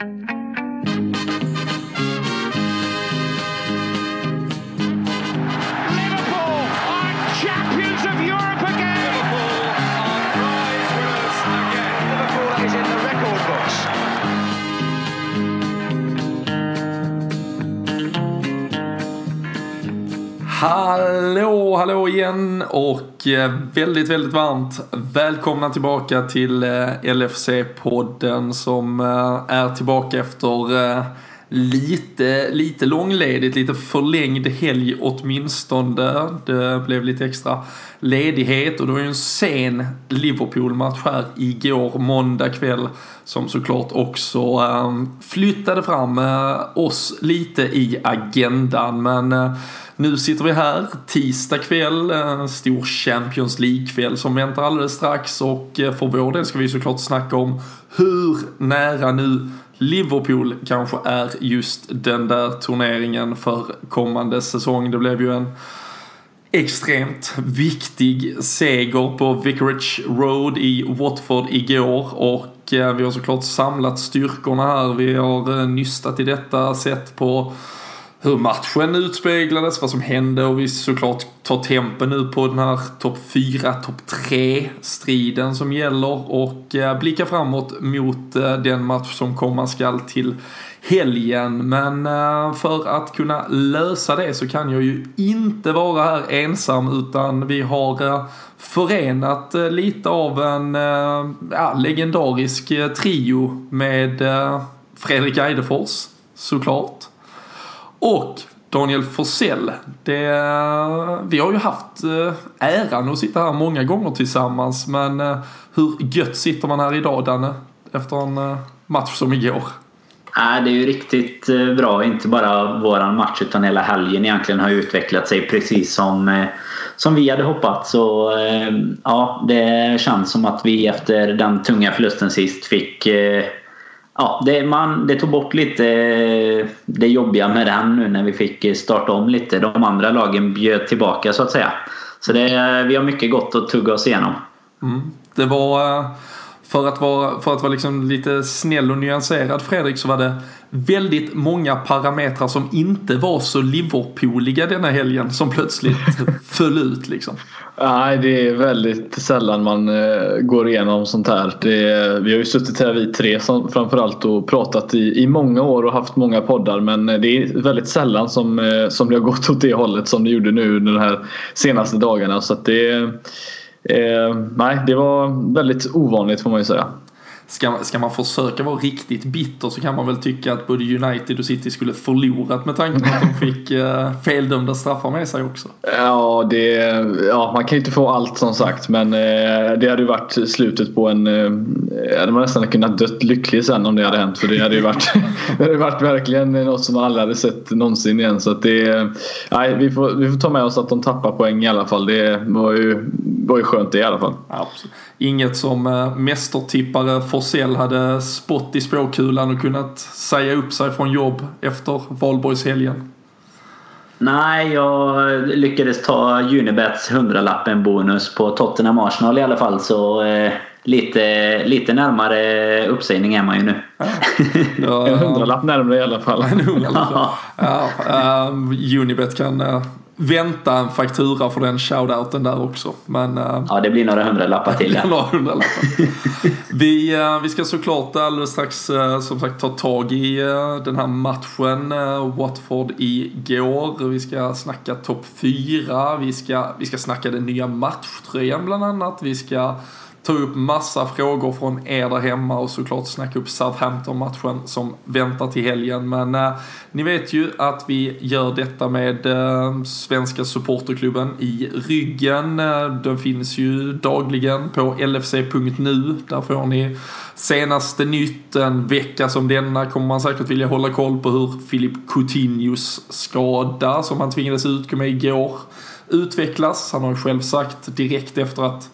Liverpool Hallå, hallå igen och eh, väldigt, väldigt varmt välkomna tillbaka till eh, LFC-podden som eh, är tillbaka efter lite, lite långledigt, lite förlängd helg åtminstone. Det blev lite extra ledighet och det var ju en sen Liverpool-match här igår måndag kväll som såklart också eh, flyttade fram eh, oss lite i agendan men eh, nu sitter vi här tisdag kväll, en stor Champions League-kväll som väntar alldeles strax och eh, för vår del ska vi såklart snacka om hur nära nu Liverpool kanske är just den där turneringen för kommande säsong. Det blev ju en extremt viktig seger på Vicarage Road i Watford igår och eh, vi har såklart samlat styrkorna här. Vi har eh, nystat i detta, sett på hur matchen utspeglades, vad som hände och vi såklart tar tempen nu på den här topp 4, topp 3 striden som gäller och eh, blickar framåt mot eh, den match som komma skall till helgen. Men eh, för att kunna lösa det så kan jag ju inte vara här ensam utan vi har förenat lite av en ja, legendarisk trio med Fredrik Eidefors såklart. Och Daniel Forsell. Det, vi har ju haft eh, äran att sitta här många gånger tillsammans men eh, hur gött sitter man här idag Danne? Efter en eh, match som igår. Nej, det är ju riktigt bra. Inte bara våran match utan hela helgen egentligen har utvecklat sig precis som, som vi hade hoppats. Så ja, det känns som att vi efter den tunga förlusten sist fick Ja, det, man, det tog bort lite eh, det jobbiga med den nu när vi fick eh, starta om lite. De andra lagen bjöd tillbaka så att säga. Så det, eh, vi har mycket gott att tugga oss igenom. Mm. Det var för att vara, för att vara liksom lite snäll och nyanserad Fredrik så var det väldigt många parametrar som inte var så Liverpooliga denna helgen som plötsligt föll ut liksom. Nej, det är väldigt sällan man uh, går igenom sånt här. Det, vi har ju suttit här vi tre som, framförallt och pratat i, i många år och haft många poddar men det är väldigt sällan som, uh, som det har gått åt det hållet som det gjorde nu de här senaste dagarna. Så det Eh, nej, det var väldigt ovanligt får man ju säga. Ska, ska man försöka vara riktigt bitter så kan man väl tycka att både United och City skulle förlorat med tanke på att de fick eh, feldömda straffar med sig också. Ja, det, ja, man kan ju inte få allt som sagt men eh, det hade ju varit slutet på en... Eh, hade man nästan kunnat dött lycklig sen om det hade hänt för det hade ju varit, det hade varit verkligen något som man aldrig hade sett någonsin igen. Så att det, nej, vi, får, vi får ta med oss att de tappar poäng i alla fall. Det var ju, var ju skönt det i alla fall. Absolut. Inget som äh, mästertippare Forsell hade spott i spåkulan och kunnat säga upp sig från jobb efter valborgshelgen. Nej, jag lyckades ta Unibets hundralappen bonus på Tottenham Arsenal i alla fall. Så eh, lite, lite närmare uppsägning är man ju nu. Ja. en hundralapp närmare i alla fall. En hundralapp. Ja. ja um, Unibet kan uh, vänta en faktura för den shoutouten där också. Men, uh, ja, det blir några hundralappar till. Ja. några hundralappar. vi, uh, vi ska såklart alldeles strax uh, som sagt ta tag i den här matchen. Watford igår. Vi ska snacka topp 4. Vi ska, vi ska snacka den nya matchtröjan bland annat. Vi ska ta upp massa frågor från er där hemma och såklart snacka upp Southampton-matchen som väntar till helgen. Men äh, ni vet ju att vi gör detta med äh, Svenska Supporterklubben i ryggen. Äh, den finns ju dagligen på lfc.nu. Där får ni senaste nytt. En vecka som denna kommer man säkert vilja hålla koll på hur Filip Coutinhos skada som han tvingades utgå med igår utvecklas. Han har ju själv sagt direkt efter att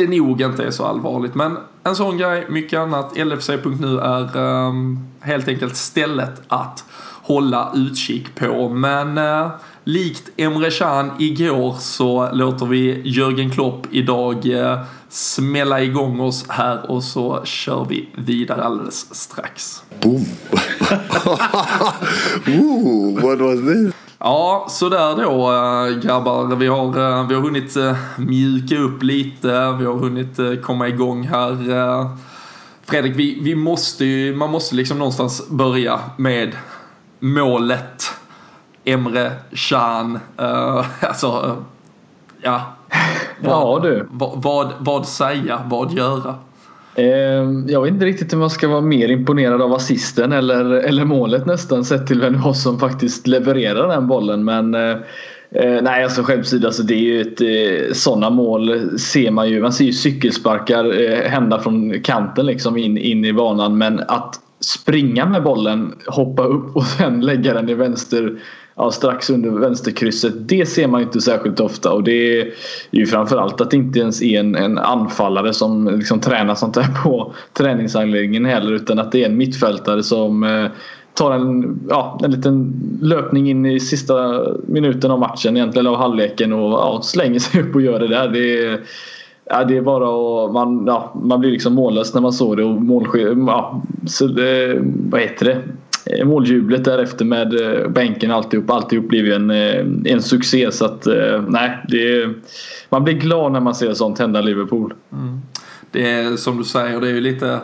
det nog inte är så allvarligt. Men en sån grej, mycket annat. LFC.nu är um, helt enkelt stället att hålla utkik på. Men uh, likt Emre Can igår så låter vi Jörgen Klopp idag uh, smälla igång oss här och så kör vi vidare alldeles strax. Boom! Ooh, what was this? Ja, sådär då äh, grabbar. Vi har, äh, vi har hunnit mjuka upp lite. Vi har hunnit komma igång här. Fredrik, vi, vi måste ju, man måste liksom någonstans börja med målet. Emre Can. Äh, alltså, ja. Ja du. Vad, vad, vad säga? Vad göra? Eh, jag vet inte riktigt om jag ska vara mer imponerad av assisten eller, eller målet nästan sett till vem det var som faktiskt levererar den bollen. Men eh, eh nej, alltså skämtsida, alltså det är ju ett eh, sådana mål ser man ju. Man ser ju cykelsparkar eh, hända från kanten liksom in, in i banan. Men att springa med bollen, hoppa upp och sen lägga den i vänster ja, strax under vänsterkrysset. Det ser man inte särskilt ofta och det är ju framförallt att det inte ens är en, en anfallare som liksom tränar sånt där på träningsanläggningen heller utan att det är en mittfältare som eh, tar en, ja, en liten löpning in i sista minuten av matchen egentligen av halvleken och ja, slänger sig upp och gör det där. Det är, Ja, det är bara att man, ja, man blir liksom mållös när man såg det och målsked, ja, så det, vad heter det? Eh, måljublet därefter med eh, bänken alltihop. Alltihop blev ju en, eh, en succé så att nej, det, man blir glad när man ser sånt hända Liverpool. Mm. Det är som du säger, det är ju lite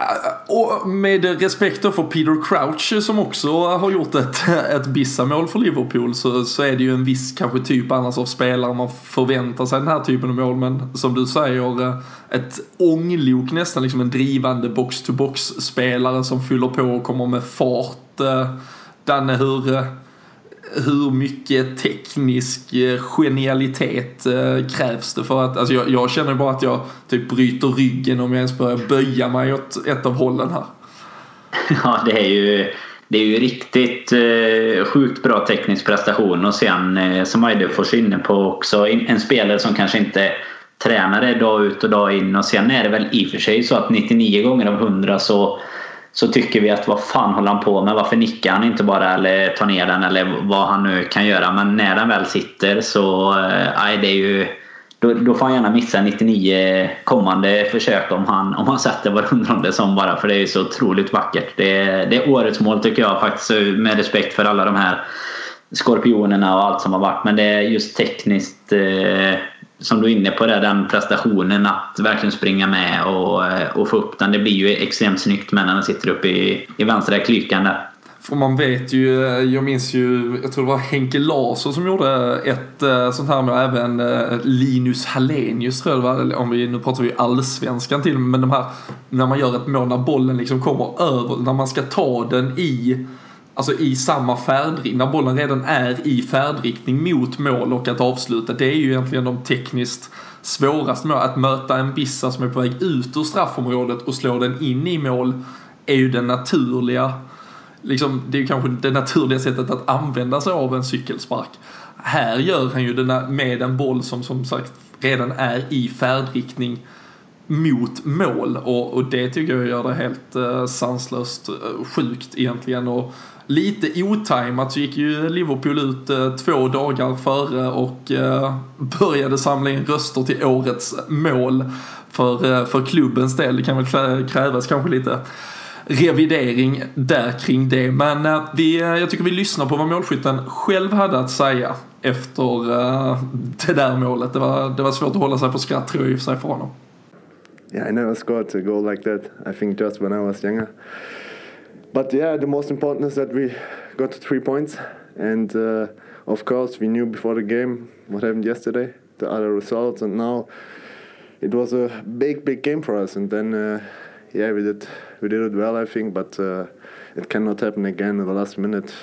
Eh, och med respekt för Peter Crouch som också har gjort ett, ett bissamål för Liverpool så, så är det ju en viss kanske typ annars av spelare man förväntar sig den här typen av mål. Men som du säger, eh, ett ånglok nästan, liksom en drivande box-to-box-spelare som fyller på och kommer med fart. Eh, Danne, hur, hur mycket teknisk eh, genialitet eh, krävs det för att, alltså jag, jag känner bara att jag typ bryter ryggen om jag ens börjar böja mig åt ett av hållen här. Ja, det är ju, det är ju riktigt eh, sjukt bra teknisk prestation och sen eh, som Eidefors är inne på också en spelare som kanske inte tränar det dag ut och dag in och sen är det väl i och för sig så att 99 gånger av 100 så så tycker vi att vad fan håller han på med? Varför nickar han inte bara eller tar ner den eller vad han nu kan göra. Men när den väl sitter så eh, nej, det är ju då, då får han gärna missa 99 kommande försök om han, om han sätter var hundrade som bara för det är så otroligt vackert. Det är, det är årets mål tycker jag faktiskt med respekt för alla de här skorpionerna och allt som har varit. Men det är just tekniskt eh, som du är inne på där, den prestationen att verkligen springa med och, och få upp den. Det blir ju extremt snyggt med när den sitter uppe i, i vänstra klykan där. För man vet ju, jag minns ju, jag tror det var Henke Larsson som gjorde ett eh, sånt här med även eh, Linus Hallenius tror jag det var, om vi, nu pratar vi allsvenskan till men de här, när man gör ett mål när bollen liksom kommer över, när man ska ta den i alltså i samma färdriktning, när bollen redan är i färdriktning mot mål och att avsluta. Det är ju egentligen de tekniskt svåraste målen. Att möta en Bissa som är på väg ut ur straffområdet och slå den in i mål är ju den naturliga Liksom, det är ju kanske det naturliga sättet att använda sig av en cykelspark. Här gör han ju det med en boll som som sagt redan är i färdriktning mot mål och, och det tycker jag gör det helt eh, sanslöst eh, sjukt egentligen och lite otajmat så gick ju Liverpool ut eh, två dagar före och eh, började samla in röster till årets mål för, eh, för klubbens del. Det kan väl krävas kanske lite revidering där kring det. Men vi, jag tycker vi lyssnar på vad målskytten själv hade att säga efter det där målet. Det var, det var svårt att hålla sig för skratt tror jag i och för sig för honom. yeah, I never scored a goal like that. I think just when I was younger. But yeah, the most important is that we got three points, and uh, of course we knew before the game what happened yesterday, the other results, and now it was a big, big game for us. And then uh, yeah, we did we did it well, I think, but uh, it cannot happen again in the last minute.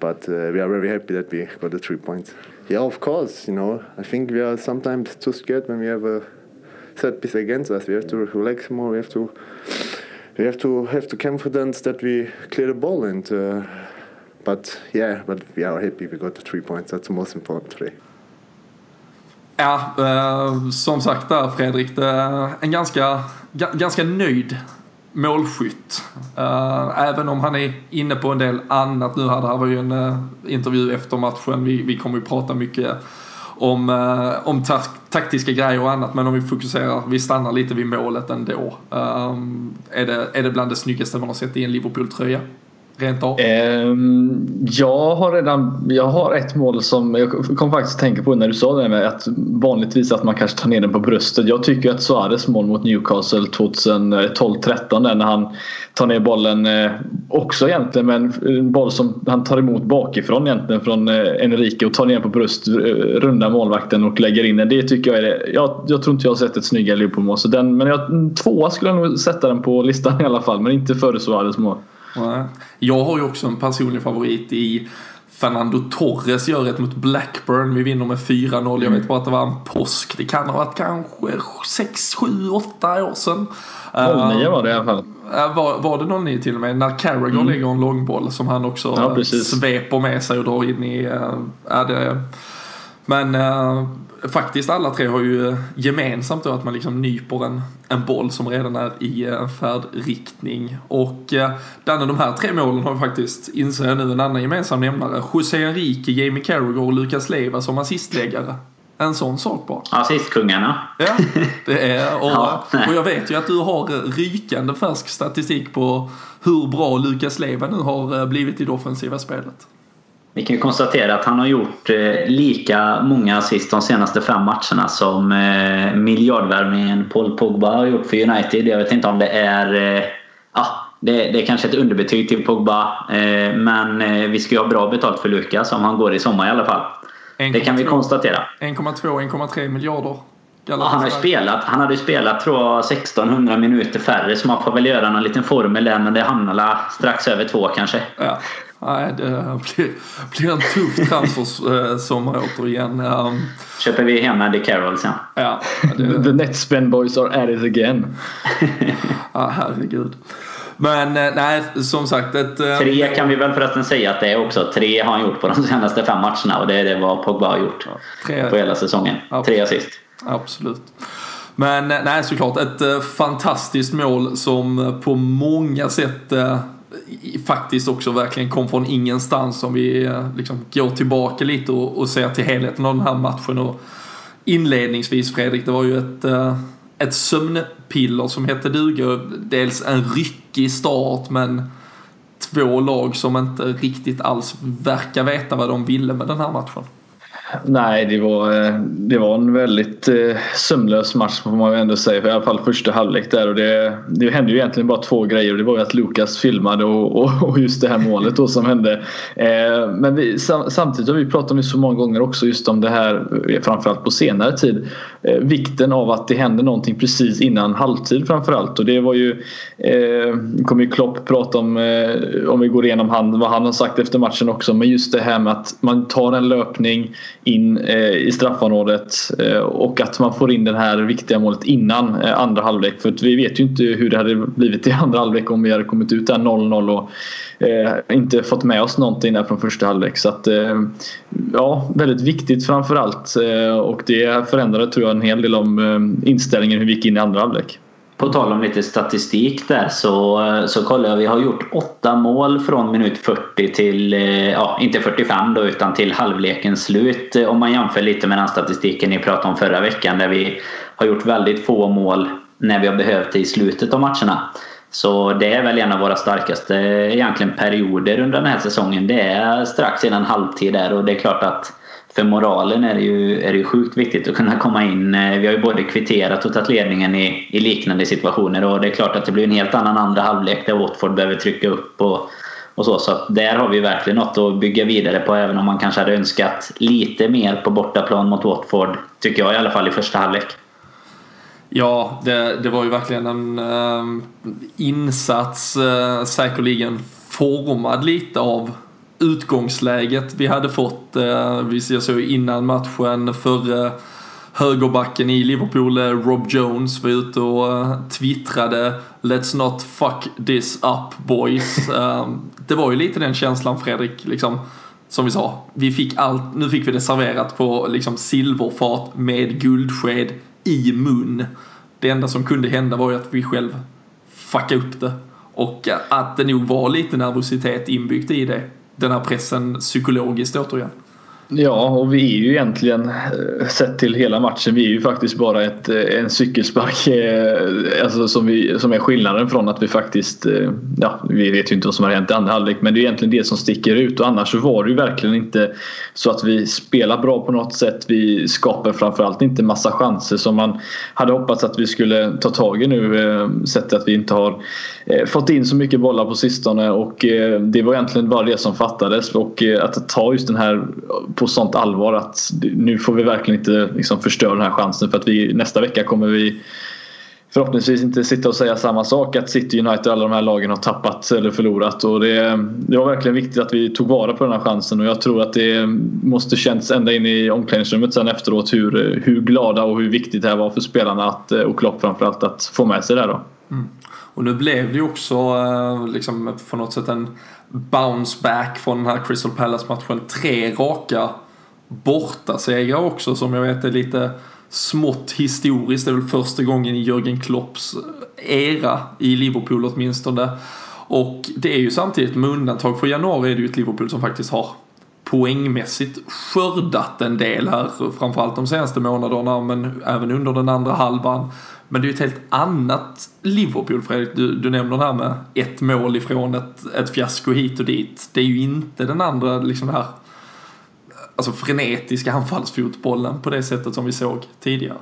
But uh, we are very happy that we got the three points. Yeah, of course, you know, I think we are sometimes too scared when we have a set piece against us. We have to relax more. We have to we have to have the confidence that we clear the ball. And uh, but yeah, but we are happy we got the three points. That's the most important today. Ja, eh, som sagt där Fredrik, det är en ganska, ganska nöjd målskytt. Eh, även om han är inne på en del annat nu här. Det här var ju en eh, intervju efter matchen. Vi, vi kommer ju prata mycket om, eh, om tak taktiska grejer och annat. Men om vi fokuserar, vi stannar lite vid målet ändå. Um, är, det, är det bland det snyggaste man har sett i en Liverpool-tröja? Rent av? Ehm, jag har redan jag har ett mål som jag kom faktiskt att tänka på när du sa det med att vanligtvis att man kanske tar ner den på bröstet. Jag tycker att Suarez mål mot Newcastle 2012-13 eh, när han tar ner bollen eh, också egentligen men en boll som han tar emot bakifrån egentligen från eh, Enrique och tar ner på bröst, runda målvakten och lägger in den. Det tycker jag är det. Jag, jag tror inte jag har sett ett snyggare Liverpool-mål. Men jag, tvåa skulle jag nog sätta den på listan i alla fall men inte före Suarez mål. Jag har ju också en personlig favorit i Fernando Torres gör ett mot Blackburn. Vi vinner med 4-0. Jag vet bara att det var en påsk. Det kan ha varit kanske 6, 7, 8 år sedan. 09 var det i alla fall. Var, var det 09 till och med? När Carragher mm. lägger en långboll som han också ja, sveper med sig och drar in i... Äh, det, men äh, faktiskt alla tre har ju gemensamt då att man liksom nyper en, en boll som redan är i en färdriktning. Och eh, Danne, de här tre målen har faktiskt, inser jag nu, en annan gemensam nämnare. José Enrique, Jamie Carragher och Lucas Leiva som assistläggare. En sån sak bara. Assistkungarna. Ja, det är. Och, ja, och jag vet ju att du har rykande färsk statistik på hur bra Lucas Leiva nu har blivit i det offensiva spelet. Vi kan ju konstatera att han har gjort eh, lika många assist de senaste fem matcherna som eh, miljardvärvningen Paul Pogba har gjort för United. Jag vet inte om det är... Eh, ja, det, det är kanske ett underbetyg till Pogba. Men vi ska ju ha bra betalt för Lukas om han går i sommar i alla fall. det kan vi konstatera. 1,2-1,3 miljarder. Ja, han, har spelat, han hade spelat tror jag 1600 minuter färre så man får väl göra någon liten formel där men det hamnar strax över två kanske. Ja. Nej, det blir, blir en tuff transfersommar eh, återigen. Um, Köper vi hem Andy Carroll sen. Ja, det... The Netspend boys are at it again. ja, herregud. Men eh, nej, som sagt. Ett, eh, tre kan vi väl förresten säga att det är också. Tre har han gjort på de senaste fem matcherna och det är det vad Pogba har gjort. Tre, på hela säsongen. Absolut. Tre assist. Absolut. Men nej, såklart ett fantastiskt mål som på många sätt faktiskt också verkligen kom från ingenstans om vi eh, liksom går tillbaka lite och, och ser till helheten av den här matchen. Och inledningsvis Fredrik, det var ju ett, eh, ett sömnpiller som hette duga. Dels en ryckig start men två lag som inte riktigt alls verkar veta vad de ville med den här matchen. Nej, det var, eh, det var en väldigt eh, sömlös match får man ändå säga. I alla fall första halvlek där. Och det, det hände ju egentligen bara två grejer. Det var ju att Lukas filmade och, och, och just det här målet då som hände. Eh, men vi, samtidigt har vi pratat om det så många gånger också just om det här, framförallt på senare tid. vikten av att det händer någonting precis innan halvtid framförallt. Och det var ju, kommer ju Klopp prata om, om vi går igenom han, vad han har sagt efter matchen också. Men just det här med att man tar en löpning in eh, i straffområdet eh, och att man får in det här viktiga målet innan eh, andra halvlek. För vi vet ju inte hur det hade blivit i andra halvlek om vi hade kommit ut där 0-0 och eh, inte fått med oss någonting där från första halvlek. Så att, eh, ja, väldigt viktigt framförallt eh, och det förändrade tror jag en hel del om inställningen hur vi gick in i andra halvlek. På tal om lite statistik där så, så kollar jag. Vi har gjort åtta mål från minut 40 till, eh, ja inte 45 då utan till halvlekens slut. Eh, om man jämför lite med den statistiken ni pratade om förra veckan där vi har gjort väldigt få mål när vi har behövt det i slutet av matcherna. Så det är väl en av våra starkaste egentligen perioder under den här säsongen. Det är strax innan halvtid där och det är klart att för moralen är det, ju, är det ju sjukt viktigt att kunna komma in. Eh, vi har ju både kvitterat och tagit ledningen i, i liknande situationer och det är klart att det blir en helt annan andra halvlek där Watford behöver trycka upp och, och så. Så där har vi verkligen något att bygga vidare på även om man kanske hade önskat lite mer på bortaplan mot Watford. Tycker jag i alla fall i första halvlek. Ja, det, det var ju verkligen en äh, insats äh, säkerligen formad lite av utgångsläget vi hade fått. Eh, vi såg innan matchen förre högerbacken i Liverpool, eh, Rob Jones, var ute och eh, twittrade Let's not fuck this up boys. det var ju lite den känslan Fredrik, liksom, som vi sa. Vi fick allt, nu fick vi det serverat på liksom silverfat med guldsked i mun. Det enda som kunde hända var ju att vi själv fuckade upp det. Och att det nog var lite nervositet inbyggt i det den här pressen psykologiskt återigen. Ja, och vi är ju egentligen eh, sett till hela matchen. Vi är ju faktiskt bara ett, eh, en cykelspark eh, alltså som, vi, som är skillnaden från att vi faktiskt ja, vi vet ju inte vad som har hänt i andra halvlek men det är egentligen det som sticker ut och annars så var det ju verkligen inte så att vi spelar bra på något sätt. Vi skapar framförallt inte massa chanser som man hade hoppats att vi skulle ta tag i nu sett att vi inte har fått in så mycket bollar på sistone och det var egentligen bara det som fattades och att ta just den här på sånt allvar att nu får vi verkligen inte liksom förstöra den här chansen för att vi nästa vecka kommer vi förhoppningsvis inte sitta och säga samma sak att City United och alla de här lagen har tappat eller förlorat. Och det, det var verkligen viktigt att vi tog vara på den här chansen och jag tror att det måste känts ända in i omklädningsrummet sen efteråt hur, hur glada och hur viktigt det här var för spelarna att, eh, och Klopp framförallt att få med sig det här då. Mm. Och nu blev det ju också eh, liksom på något sätt en bounce back från den här Crystal Palace-matchen. Tre raka bortasegrar också som jag vet är lite smått historiskt. Det är väl första gången i Jörgen Klopps eh, era i Liverpool åtminstone. Och det är ju samtidigt med undantag för januari är det ju ett Liverpool som faktiskt har poängmässigt skördat en del här. Framförallt de senaste månaderna men även under den andra halvan. Men det är ju ett helt annat Liverpool Fredrik. Du, du nämner det här med ett mål ifrån ett, ett fiasko hit och dit. Det är ju inte den andra liksom här alltså frenetiska anfallsfotbollen på det sättet som vi såg tidigare.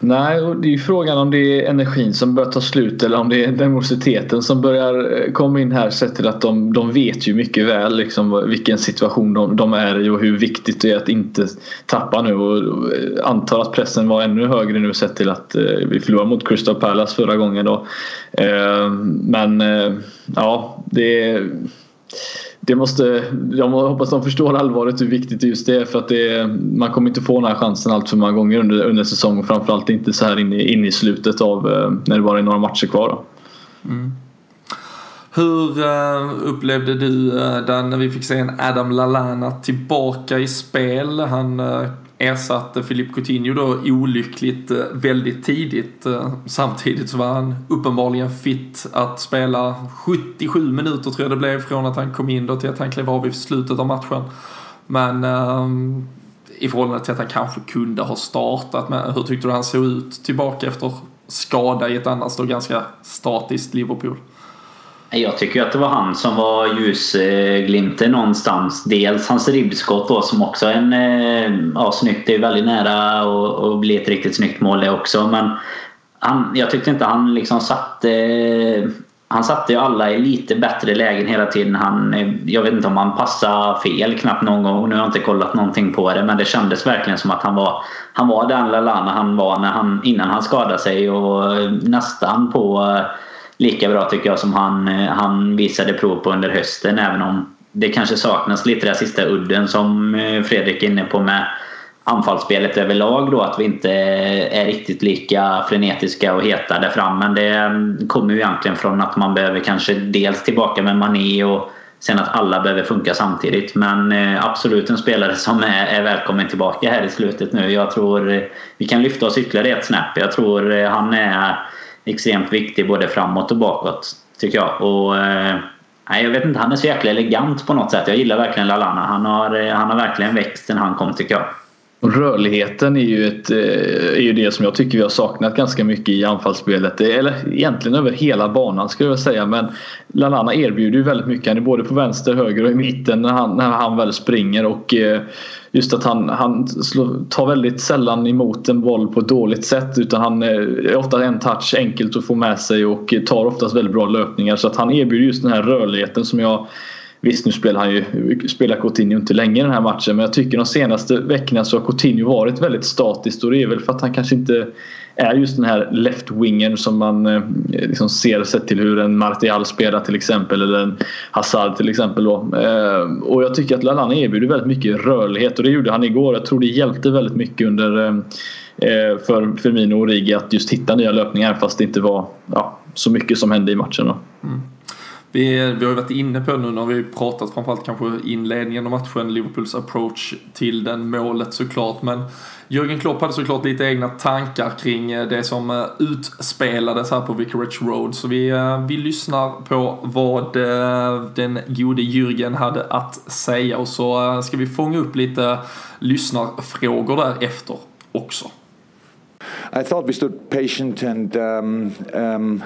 Nej, och det är ju frågan om det är energin som börjar ta slut eller om det är nervositeten som börjar eh, komma in här sett till att de, de vet ju mycket väl liksom vilken situation de, de är i och hur viktigt det är att inte tappa nu och eh, antar att pressen var ännu högre nu sett till att eh, vi förlorade mot Crystal Palace förra gången då. Eh, men eh, ja, det är det måste, jag hoppas de förstår allvaret hur viktigt just det är för att det man kommer inte få den här chansen allt för många gånger under, under säsongen framförallt inte så här in i, in i slutet av eh, när det bara är några matcher kvar. Mm. Hur eh, upplevde du eh, den när vi fick se en Adam Lallana tillbaka i spel? Han ersatte Filip Coutinho då olyckligt eh, väldigt tidigt. Eh, samtidigt så var han uppenbarligen fit att spela 77 minuter tror jag det blev från att han kom in då till att han klev av i slutet av matchen. Men um, i förhållande till att han kanske kunde ha startat med, hur tyckte du han såg ut tillbaka efter skada i ett annars då ganska statiskt Liverpool? Jag tycker att det var han som var ljusglimten någonstans. Dels hans ribbskott då som också är en... Eh, ja, snyggt. Det är väldigt nära att bli ett riktigt snyggt mål det också. Men han, jag tyckte inte han liksom satte... Han satte ju alla i lite bättre lägen hela tiden. Han, eh, jag vet inte om han passade fel knappt någon gång. Nu har jag inte kollat någonting på det. Men det kändes verkligen som att han var, han var den Lallana han var när han, innan han skadade sig. Och eh, nästan på lika bra tycker jag som han, eh, han visade prov på under hösten. Även om det kanske saknas lite den sista udden som eh, Fredrik är inne på med anfallsspelet överlag då att vi inte är riktigt lika frenetiska och heta där fram. Men det mm, kommer ju egentligen från att man behöver kanske dels tillbaka med Mané och sen att alla behöver funka samtidigt. Men eh, absolut en spelare som är, är välkommen tillbaka här i slutet nu. Jag tror vi kan lyfta oss ytterligare ett snäpp. Jag tror han är extremt viktig både framåt och bakåt. Tycker jag. Och, eh, jag vet inte, han är så jäkla elegant på något sätt. Jag gillar verkligen Lalana. Han har, eh, han har verkligen växt sen han kom tycker jag. Rörligheten är ju, ett, eh, är ju det som jag tycker vi har saknat ganska mycket i anfallsspelet. Eller egentligen över hela banan skulle jag säga. Men Lalana erbjuder ju väldigt mycket. Han är både på vänster, höger och i mitten när han, när han väl springer. Och eh, just att han, han tar väldigt sällan emot en boll på ett dåligt sätt utan han eh, är ofta en touch enkelt att få med sig och tar oftast väldigt bra löpningar så att han erbjuder just den här rörligheten som jag Visst nu spelar han ju spelar Coutinho inte länge i den här matchen men jag tycker de senaste veckorna så har Coutinho varit väldigt statiskt och det är väl för att han kanske inte är just den här left-wingern som man eh, liksom ser sett till hur en Martial spelar till exempel eller en Hazard till exempel. Då. Eh, och jag tycker att Lallana erbjuder väldigt mycket rörlighet och det gjorde han igår. Jag tror det hjälpte väldigt mycket under eh, för Firmino och Origi att just hitta nya löpningar fast det inte var ja, så mycket som hände i matchen. Då. Mm. Vi, vi har ju varit inne på nu när vi pratat framförallt kanske inledningen av matchen, Liverpools approach till den målet såklart. Men Jürgen Klopp hade såklart lite egna tankar kring eh, det som eh, utspelades här på Vicarage Road. Så vi, eh, vi lyssnar på vad den gode Jürgen hade att säga och så ska vi fånga upp lite lyssnarfrågor därefter också. I thought we stood patient and um, um,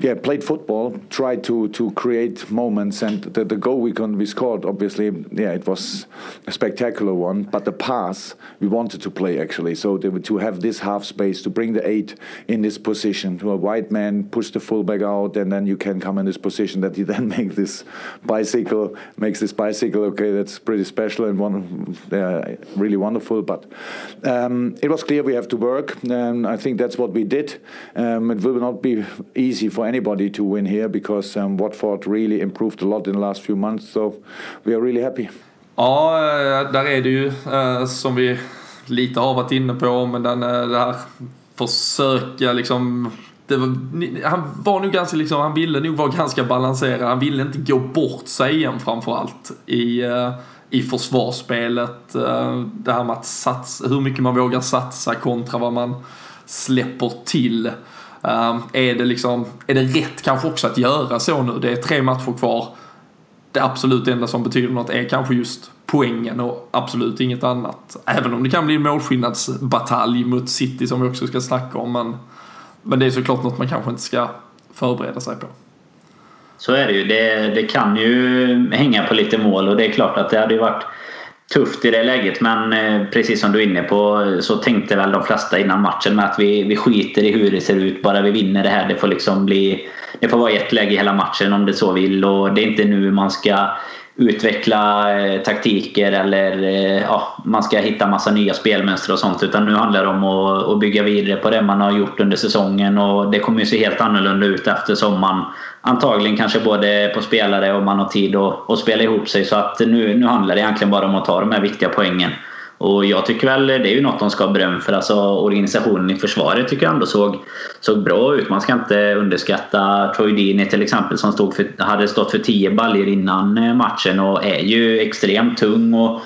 yeah, played football, tried to to create moments, and the, the goal we we scored, obviously, yeah, it was a spectacular one. But the pass we wanted to play actually, so to have this half space to bring the eight in this position to a wide man, push the fullback out, and then you can come in this position that you then make this bicycle makes this bicycle. Okay, that's pretty special and one really wonderful. But um, it was clear we have to work, and I think that's what we did. Um, it will not be easy for anybody to win here because um, Watford really improved a lot in the last few months. So we are really happy. Ja, eh, där är det ju eh, som vi lite har varit inne på, men den, eh, det här försöka liksom var, han var nog ganska liksom, han ville nog vara ganska balanserad. Han ville inte gå bort sig igen framförallt i, i försvarsspelet. Det här med att satsa, hur mycket man vågar satsa kontra vad man släpper till. Ehm, är, det liksom, är det rätt kanske också att göra så nu? Det är tre matcher kvar. Det absolut enda som betyder något är kanske just poängen och absolut inget annat. Även om det kan bli en målskillnadsbatalj mot City som vi också ska snacka om. Men, men det är såklart något man kanske inte ska förbereda sig på. Så är det ju. Det, det kan ju hänga på lite mål och det är klart att det hade ju varit tufft i det läget men eh, precis som du är inne på så tänkte väl de flesta innan matchen med att vi, vi skiter i hur det ser ut bara vi vinner det här. Det får liksom bli det får vara ett läge hela matchen om det så vill och det är inte nu man ska utveckla eh, taktiker eller eh, ja, man ska hitta massa nya spelmönster och sånt. Utan nu handlar det om att, att, bygga vidare på det man har gjort under säsongen och det kommer ju se helt annorlunda ut eftersom man antagligen kanske både på spelare och man har tid att, att spela ihop sig. Så att nu, nu handlar det egentligen bara om att ta de här viktiga poängen. Och jag tycker väl det är ju något de ska ha beröm för. Alltså organisationen i försvaret tycker jag ändå såg, såg bra ut. Man ska inte underskatta Troy Dini till exempel som stod för, hade stått för 10 baljer innan eh, matchen och är ju extremt tung. Och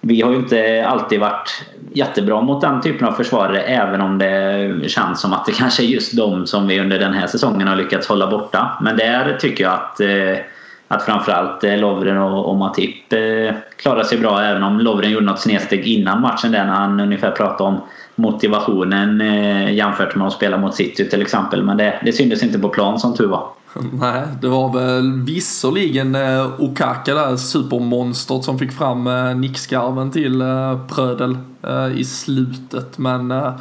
vi har ju inte alltid varit jättebra mot den typen av försvarare även om det känns som att det kanske är just de som vi under den här säsongen har lyckats hålla borta. Men där tycker jag att eh, att framförallt eh, Lovren och, och Matip eh, klarade sig bra även om Lovren gjorde något snedsteg innan matchen där när han ungefär pratade om motivationen eh, jämfört med att spela mot City till exempel. Men det, det syntes inte på plan som tur var. Nej, det var väl visserligen eh, Okaka där, supermonstret som fick fram eh, nickskarven till eh, Prödel eh, i slutet. Men eh,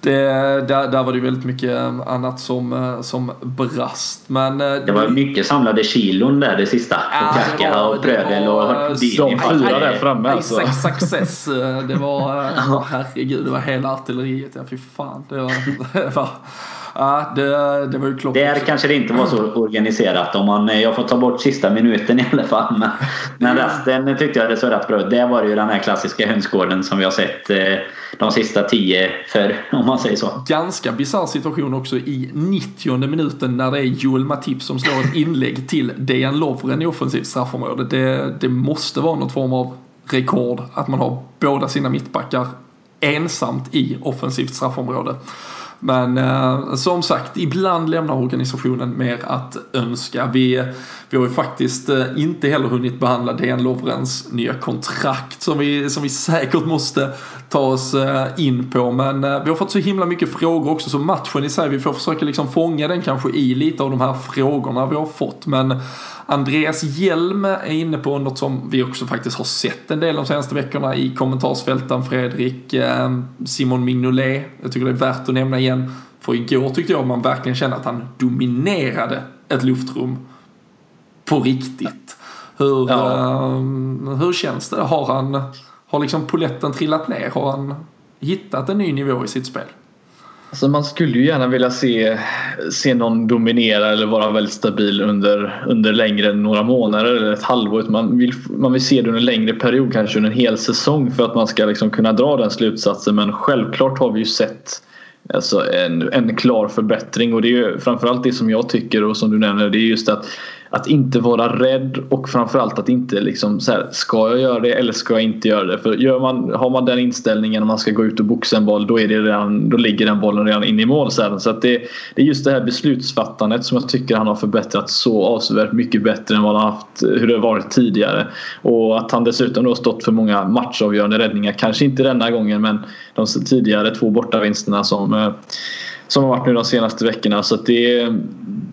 det, där, där var det väldigt mycket annat som, eh, som brast. Men, eh, det var mycket samlade kilon där det sista. Ja, Kaka och Prövel och De fyra där framme alltså. Success. Det var, herregud, det var hela artilleriet. Ja, fy fan. Det var, det var Ja, det, det var ju klart. Där kanske det inte var så organiserat. Om man, jag får ta bort sista minuten i alla fall. Men, men resten tyckte jag det såg rätt bra ut. Det var ju den här klassiska hönsgården som vi har sett eh, de sista tio för om man säger så. Ganska bisarr situation också i 90 minuten när det är Joel Matip som slår ett inlägg till Dejan Lovren i offensivt straffområde. Det, det måste vara något form av rekord att man har båda sina mittbackar ensamt i offensivt straffområde. Men eh, som sagt, ibland lämnar organisationen mer att önska. Vi, vi har ju faktiskt eh, inte heller hunnit behandla DN Lovrens nya kontrakt som vi, som vi säkert måste ta oss eh, in på. Men eh, vi har fått så himla mycket frågor också så matchen i sig, vi får försöka liksom fånga den kanske i lite av de här frågorna vi har fått. Men Andreas Hjelm är inne på något som vi också faktiskt har sett en del de senaste veckorna i kommentarsfälten. Fredrik, eh, Simon Mignolet. Jag tycker det är värt att nämna igen. För igår tyckte jag man verkligen kände att han dominerade ett luftrum på riktigt. Hur, ja. uh, hur känns det? Har han, har liksom poletten trillat ner? Har han hittat en ny nivå i sitt spel? Alltså man skulle ju gärna vilja se, se någon dominera eller vara väldigt stabil under, under längre än några månader eller ett halvår. Man vill, man vill se det under en längre period, kanske under en hel säsong för att man ska liksom kunna dra den slutsatsen. Men självklart har vi ju sett alltså en, en klar förbättring och det är ju framförallt det som jag tycker och som du nämner det är just att att inte vara rädd och framförallt att inte liksom så här, ska jag göra det eller ska jag inte göra det? För gör man, har man den inställningen om man ska gå ut och boxa en boll då, är det redan, då ligger den bollen redan inne i mål. Så, här. så att det, det är just det här beslutsfattandet som jag tycker han har förbättrat så avsevärt mycket bättre än vad han haft, hur det varit tidigare. Och att han dessutom då stått för många matchavgörande räddningar. Kanske inte denna gången men de tidigare två bortavinsterna som eh, som har varit nu de senaste veckorna. Så det, är,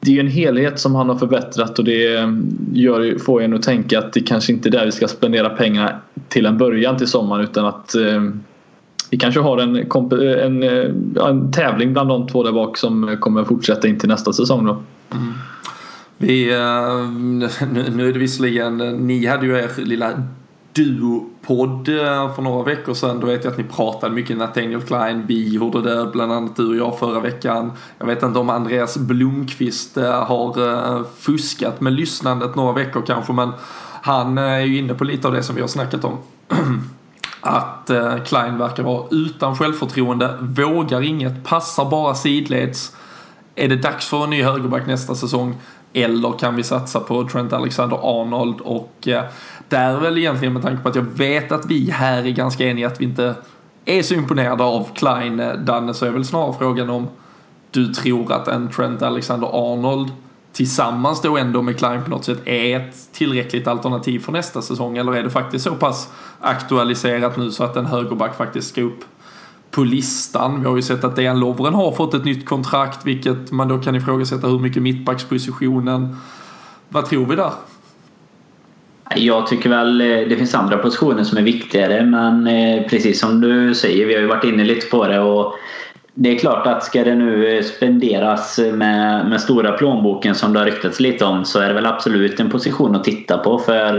det är en helhet som han har förbättrat och det gör, får en att tänka att det kanske inte är där vi ska spendera pengarna till en början till sommaren utan att eh, vi kanske har en, en, eh, en, tävling bland de två där bak som kommer fortsätta in till nästa säsong. Då. Mm. Vi, eh, nu är det visserligen, ni hade ju er lilla duopodd eh, för några veckor sedan. Då vet jag att ni pratade mycket Nathaniel Klein. Vi gjorde det, bland annat du och jag förra veckan. Jag vet inte om Andreas Blomqvist eh, har eh, fuskat med lyssnandet några veckor kanske. Men han eh, är ju inne på lite av det som vi har snackat om. Att Klein verkar vara utan självförtroende, vågar inget, passar bara sidleds. Är det dags för en ny högerback nästa säsong? Eller kan vi satsa på Trent Alexander-Arnold? Och eh, där väl egentligen med tanke på att jag vet att vi här är ganska eniga att vi inte är så imponerade av Klein, eh, Danne, så är väl snarare frågan om du tror att en Trent Alexander-Arnold tillsammans då ändå med Klein på något sätt är ett tillräckligt alternativ för nästa säsong eller är det faktiskt så pass aktualiserat nu så att en högerback faktiskt ska upp på listan. Vi har ju sett att Dejan Lovren har fått ett nytt kontrakt vilket man då kan ifrågasätta hur mycket mittbackspositionen. Vad tror vi där? Jag tycker väl eh, det finns andra positioner som är viktigare men eh, precis som du säger, vi har ju varit inne lite på det och det är klart att ska det nu eh, spenderas med, med stora plånboken som det har ryktats lite om så är det väl absolut en position att titta på för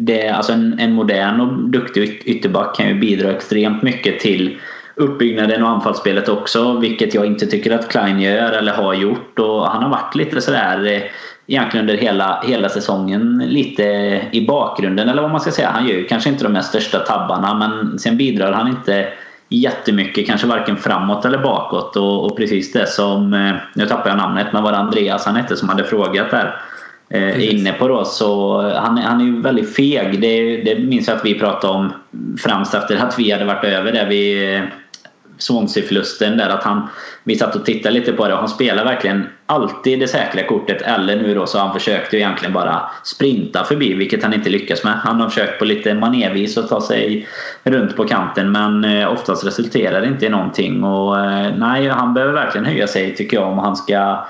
det, alltså en, en modern och duktig ytterback kan ju bidra extremt mycket till uppbyggnaden och anfallsspelet också vilket jag inte tycker att Klein gör eller har gjort och han har varit lite sådär egentligen under hela, hela säsongen lite i bakgrunden eller vad man ska säga. Han gör ju kanske inte de mest största tabbarna men sen bidrar han inte jättemycket, kanske varken framåt eller bakåt. Och, och precis det som, eh, nu tappar jag namnet, men var det Andreas han hette som hade frågat där? Eh, inne på då så han, han är ju väldigt feg. Det, det minns jag att vi pratade om främst efter att vi hade varit över det vid Swansea-förlusten där att han vi satt och tittade lite på det och han spelar verkligen alltid det säkra kortet eller nu då så han försökte egentligen bara sprinta förbi vilket han inte lyckas med. Han har försökt på lite manévis att ta sig runt på kanten men eh, oftast resulterar det inte i någonting och eh, nej han behöver verkligen höja sig tycker jag om han ska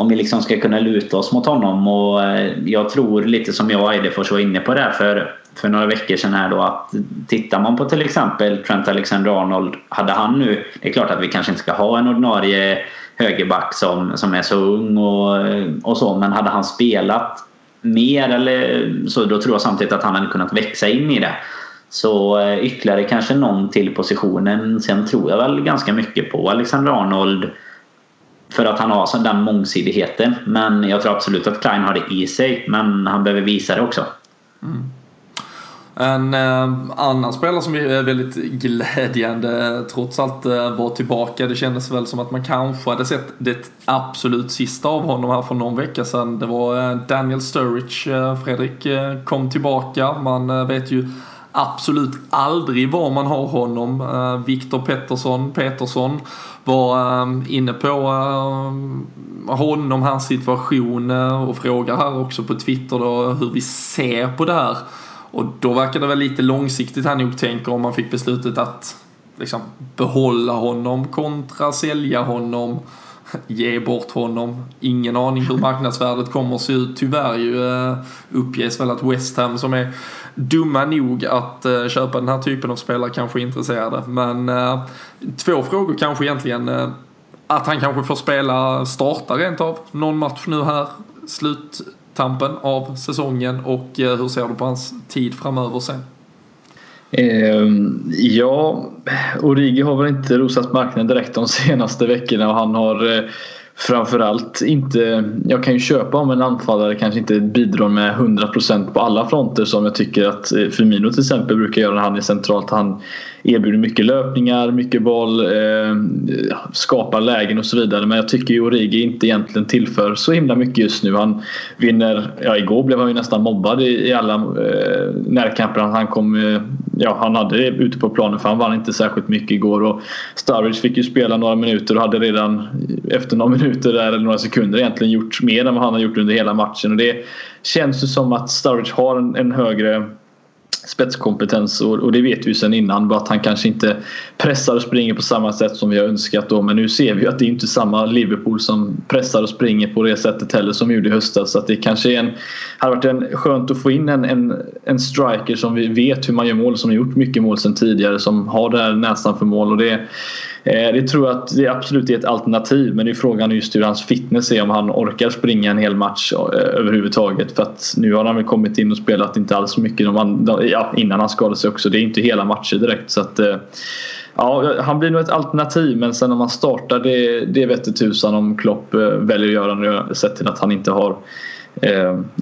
om vi liksom ska kunna luta oss mot honom och eh, jag tror lite som jag och Eidefors var inne på där för för några veckor sedan här då att tittar man på till exempel Trent Alexander-Arnold hade han nu, det är klart att vi kanske inte ska ha en ordinarie högerback som, som är så ung och, och så men hade han spelat mer eller så då tror jag samtidigt att han hade kunnat växa in i det. Så eh, ytterligare kanske någon till positionen. Sen tror jag väl ganska mycket på Alexander Arnold för att han har den mångsidigheten. Men jag tror absolut att Klein har det i sig. Men han behöver visa det också. Mm. En eh, annan spelare som är eh, väldigt glädjande eh, trots allt eh, var tillbaka. Det kändes väl som att man kanske hade sett det absolut sista av honom här för någon vecka sedan. Det var eh, Daniel Sturridge. Eh, Fredrik kom tillbaka. Man vet ju absolut aldrig var man har honom. Eh, Viktor Pettersson, Petersson var eh, inne på eh, honom, hans situation och frågar här också på Twitter då hur vi ser på det här. Och då verkar det väl lite långsiktigt han nog tänker om man fick beslutet att liksom behålla honom kontra sälja honom, ge bort honom. Ingen aning hur marknadsvärdet kommer att se ut. Tyvärr ju eh, uppges väl att West Ham som är dumma nog att eh, köpa den här typen av spelare kanske är intresserade. Men eh, två frågor kanske egentligen. Eh, att han kanske får spela, starta rent av någon match nu här. sluttampen av säsongen och eh, hur ser du på hans tid framöver sen? Eh, ja, Origi har väl inte rosat marknaden direkt de senaste veckorna och han har eh, framförallt inte, jag kan ju köpa om en anfallare kanske inte bidrar med 100% på alla fronter som jag tycker att eh, Firmino till exempel brukar göra när han är centralt. Han erbjuder mycket löpningar, mycket boll, eh, skapar lägen och så vidare. Men jag tycker ju Origi inte egentligen tillför så himla mycket just nu. Han vinner, ja igår blev han ju nästan mobbad i, i alla eh, närkamper. Han kom, eh, ja han hade det ute på planen för han vann inte särskilt mycket igår. Och Sturridge fick ju spela några minuter och hade redan efter några minuter där, eller några sekunder egentligen gjort mer än vad han har gjort under hela matchen. Och det känns ju som att Sturridge har en, en högre spetskompetens och, och det vet vi ju sedan innan. Bara att han kanske inte pressar och springer på samma sätt som vi har önskat då. Men nu ser vi ju att det är inte samma Liverpool som pressar och springer på det sättet heller som vi gjorde i höstas. Så att det kanske är en, hade varit en, skönt att få in en, en, en striker som vi vet hur man gör mål, som har gjort mycket mål sedan tidigare, som har den här näsan för mål. Och det, Eh, det tror jag att det absolut är ett alternativ men det är frågan just hur hans fitness är om han orkar springa en hel match eh, överhuvudtaget. För att nu har han väl kommit in och spelat inte alls så mycket innan han skadade sig också. Det är inte hela matcher direkt. Så att, eh, ja, han blir nog ett alternativ men sen om han startar det, det vete tusan om Klopp väljer att göra nu sett till att han inte har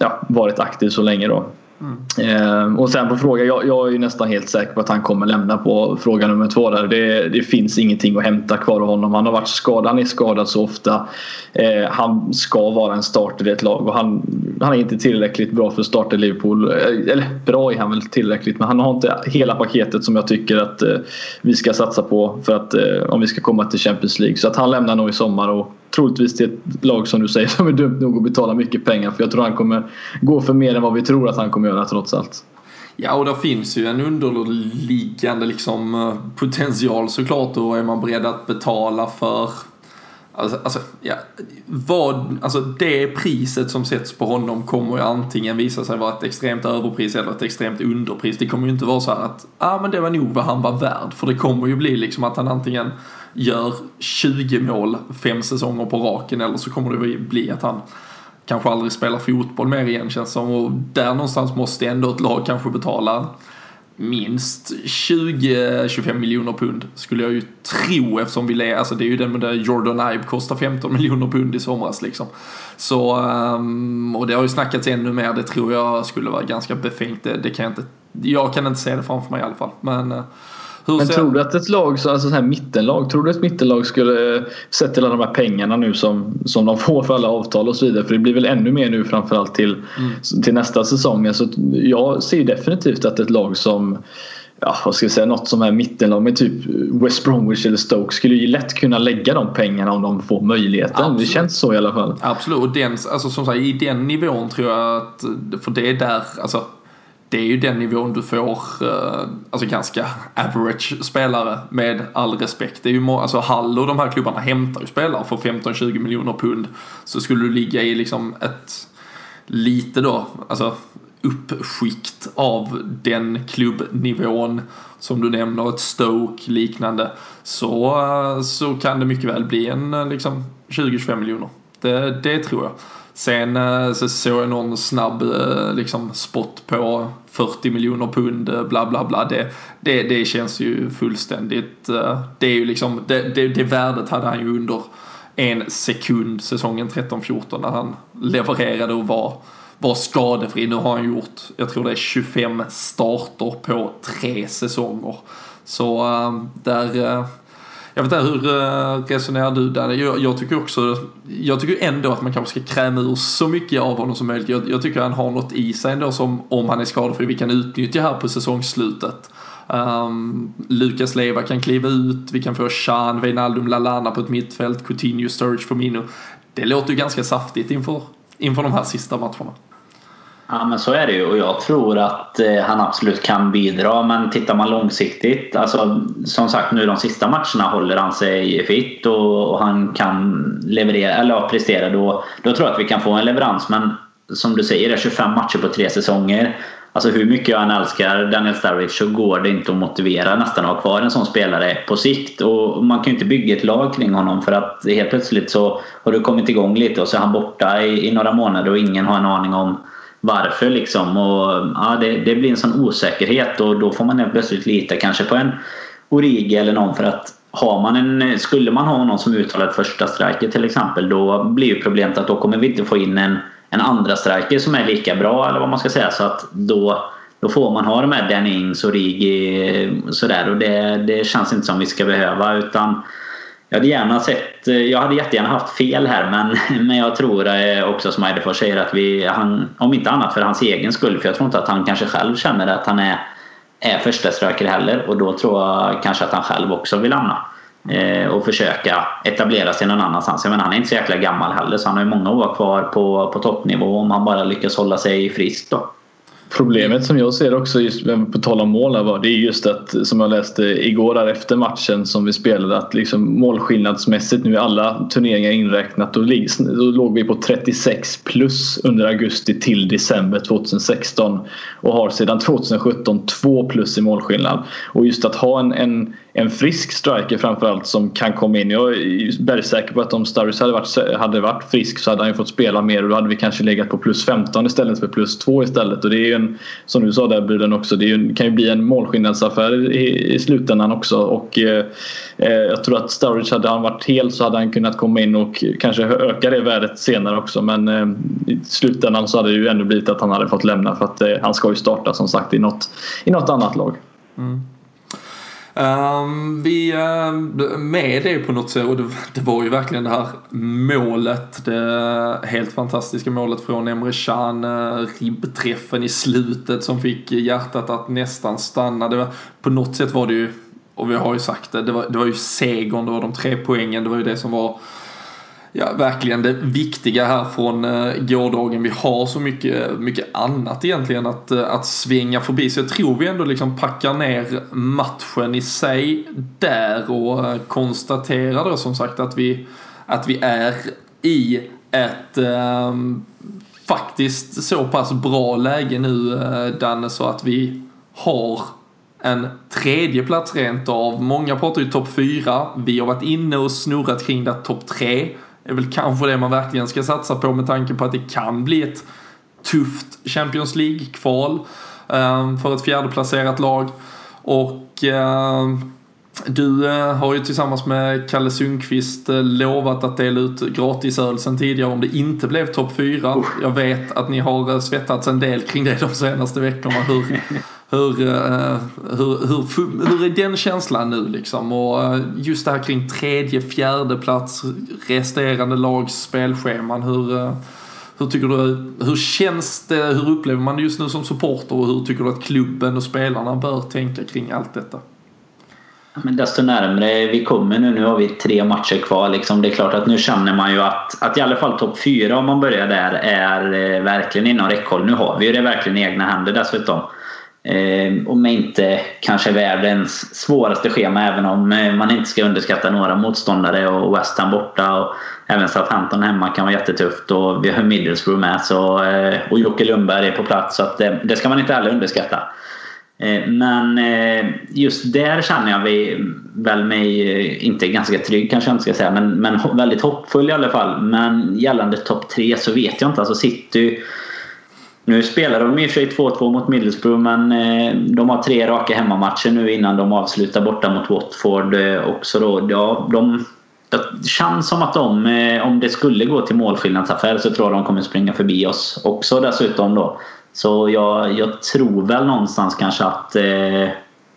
ja, varit aktiv så länge då. Mm. och sen på fråga, jag, jag, är nästan helt säker på att han kommer lämna på fråga nummer två där. Det, det finns ingenting att hämta kvar av honom. Han har varit skadad, han är skadad så ofta. Eh, han ska vara en starter i ett lag och han, han är inte tillräckligt bra för att starta i Liverpool. Eh, eller bra är han väl tillräckligt men han har inte hela paketet som jag tycker att eh, vi ska satsa på för att eh, om vi ska komma till Champions League. Så att han lämnar nog i sommar och troligtvis till ett lag som du säger som är dumt nog att betala mycket pengar för jag tror han kommer gå för mer än vad vi tror att han kommer göra trots allt. Ja, och där finns ju en underliggande liksom, eh, potential såklart. Då är man beredd att betala för Alltså, alltså, ja, vad, alltså det priset som sätts på honom kommer ju antingen visa sig vara ett extremt överpris eller ett extremt underpris. Det kommer ju inte vara så här att ah, men det var nog vad han var värd. För det kommer ju bli liksom att han antingen gör 20 mål fem säsonger på raken eller så kommer det bli att han kanske aldrig spelar fotboll mer igen känns som. Och där någonstans måste ändå ett lag kanske betala minst 20-25 miljoner pund skulle jag ju tro eftersom vi lever, alltså det är ju den där Jordan Ibe kostar 15 miljoner pund i somras liksom. Så, ehm, och det har ju snackats ännu mer, det tror jag skulle vara ganska befängt, det, det kan jag inte, jag kan inte se det framför mig i alla fall. Men eh, hur Men tror du att ett lag, alltså så här mittenlag, tror du att ett mittenlag skulle sett till alla de här pengarna nu som, som de får för alla avtal och så vidare? För det blir väl ännu mer nu framförallt till, mm. till nästa säsong. Alltså, jag ser definitivt att ett lag som ja, vad ska jag säga, något som är mittenlag med typ West Bromwich eller Stoke skulle ju lätt kunna lägga de pengarna om de får möjligheten. Absolut. Det känns så i alla fall. Absolut, och den, alltså, som sagt, i den nivån tror jag att, för det är där, alltså det är ju den nivån du får, eh, alltså ganska average spelare med all respekt. Det är ju alltså Hall och de här klubbarna hämtar ju spelare för 15-20 miljoner pund. Så skulle du ligga i liksom ett lite då, alltså uppskikt av den klubbnivån som du nämner, ett Stoke liknande, så, eh, så kan det mycket väl bli en eh, liksom 20-25 miljoner. Det, det tror jag. Sen så såg jag någon snabb liksom spot på 40 miljoner pund, eh, bla bla bla. Det, det, det känns ju fullständigt, eh, det är ju liksom, det, det, det värdet hade han ju under en sekund säsongen 13-14 när han levererade och var, var skadefri. Nu har han gjort, jag tror det är 25 starter på tre säsonger. Så eh, där jag vet inte, hur eh, resonerar du där? Jag, jag, tycker också, jag tycker ändå att man kanske ska kräma ur så mycket av honom som möjligt. Jag, jag tycker han har något i sig ändå som, om han är skadefri, vi kan utnyttja här på säsongsslutet. Um, ehm, Lukas Leva kan kliva ut, vi kan få Chan, Wijnaldum, Lalana på ett mittfält, Coutinho, Sturridge, Firmino. Det låter ju ganska saftigt inför, inför de här sista matcherna. Ja men så är det ju och jag tror att eh, han absolut kan bidra men tittar man långsiktigt, alltså som sagt nu de sista matcherna håller han sig fit och, och han kan leverera, eller ja, prestera då, då tror jag att vi kan få en leverans men som du säger, det är 25 matcher på tre säsonger. Alltså hur mycket jag än älskar Daniel Sturridge så går det inte att motivera nästan att ha kvar en sån spelare på sikt. Och man kan ju inte bygga ett lag kring honom för att helt plötsligt så har du kommit igång lite och så är han borta i, i några månader och ingen har en aning om varför liksom. Och, ja, det, det blir en sån osäkerhet och då får man helt plötsligt lita kanske på en Origi eller någon för att har man en, skulle man ha någon som uttalat första striker till exempel då blir ju problemet att då kommer vi inte få in en, en andra striker som är lika bra eller vad man ska säga. Så att då, då får man ha de här Dennings och Rigi eh, sådär och det, det känns inte som vi ska behöva utan jag hade gärna sett, eh, jag hade jättegärna haft fel här men, men jag tror eh, också som Eidefors säger att vi, han, om inte annat för hans egen skull, för jag tror inte att han kanske själv känner att han är, är första heller och då tror jag kanske att han själv också vill lämna. Eh, och försöka etablera sig någon annanstans. Jag menar, han är inte så jäkla gammal heller så han har ju många år kvar på, på toppnivå om han bara lyckas hålla sig frisk då. Problemet som jag ser också, just på tal om mål, här, det är just att som jag läste igår där efter matchen som vi spelade att liksom målskillnadsmässigt nu är alla turneringar inräknat då, då låg vi på 36 plus under augusti till december 2016 och har sedan 2017 2 plus i målskillnad. Och just att ha en, en en frisk striker framförallt som kan komma in. Jag är bergsäker på att om Sturridge hade varit, hade varit frisk så hade han ju fått spela mer och då hade vi kanske legat på plus 15 istället för plus 2 istället. Och det är ju en, som du sa där Bruden också, det en, kan ju bli en målskillnadsaffär i, i slutändan också. Och eh, eh, jag tror att Sturridge hade han varit hel så hade han kunnat komma in och kanske öka det värdet senare också. Men eh, i slutändan så hade det ju ändå blivit att han hade fått lämna för att eh, han ska ju starta som sagt i något, i något annat lag. Mm. Um, vi, uh, med det på något sätt, och det, det, var ju verkligen det här målet, det helt fantastiska målet från Emre Can, uh, ribbträffen i slutet som fick hjärtat att nästan stanna. Det var, på något sätt var det ju, och vi har ju sagt det, det var, det var ju segern, det var de tre poängen, det var ju det som var ja, verkligen det viktiga här från eh, gårdagen. Vi har så mycket, mycket annat egentligen att, eh, att svänga förbi. Så jag tror vi ändå liksom packar ner matchen i sig där och eh, konstaterar då som sagt att vi, att vi är i ett uh, faktiskt så pass bra läge nu Danne så att vi har en tredje plats rent av. Många pratar ju topp fyra. Vi har varit inne och snurrat kring det topp tre är väl kanske det man verkligen ska satsa på med tanke på att det kan bli ett tufft Champions League-kval ehm, för ett fjärdeplacerat lag. Och ehm, du eh, har ju tillsammans med Kalle Sundqvist eh, lovat att dela ut gratisöl sen tidigare om det inte blev topp fyra. Jag vet att ni har eh, svettats en del kring det de senaste veckorna. Hur, Eh, hur, hur, hur, hur är den känslan nu liksom? Och eh, just det här kring tredje, fjärde plats, resterande lags spelscheman. Hur, eh, hur tycker du, hur känns det, hur upplever man det just nu som supporter och hur tycker du att klubben och spelarna bör tänka kring allt detta? Men desto närmre vi kommer nu, nu har vi tre matcher kvar. Liksom. Det är klart att nu känner man ju att, att i alla fall topp fyra om man börjar där är verkligen inom räckhåll. Nu har vi ju det verkligen i egna händer dessutom. Eh, inte kanske världens svåraste schema även om eh, man inte ska underskatta några motståndare och West Ham borta och även Southampton hemma kan vara jättetufft och vi har Middlesbrough med så, eh, och Jocke Lundberg är på plats så att det, det ska man inte heller underskatta. Ehm, men eh, just där känner jag mig väl mig, inte ganska trygg kanske jag inte ska säga, men, men väldigt hoppfull i alla fall. Men gällande topp tre så vet jag inte. Alltså City nu spelar de i och för sig 2-2 mot Middlesbrough men eh, de har tre raka hemmamatcher nu innan de avslutar borta mot Watford eh, också då. Ja, de, det känns som att de, eh, om det skulle gå till målskillnadsaffär så tror jag de kommer springa förbi oss också dessutom då. Så jag, jag tror väl någonstans kanske att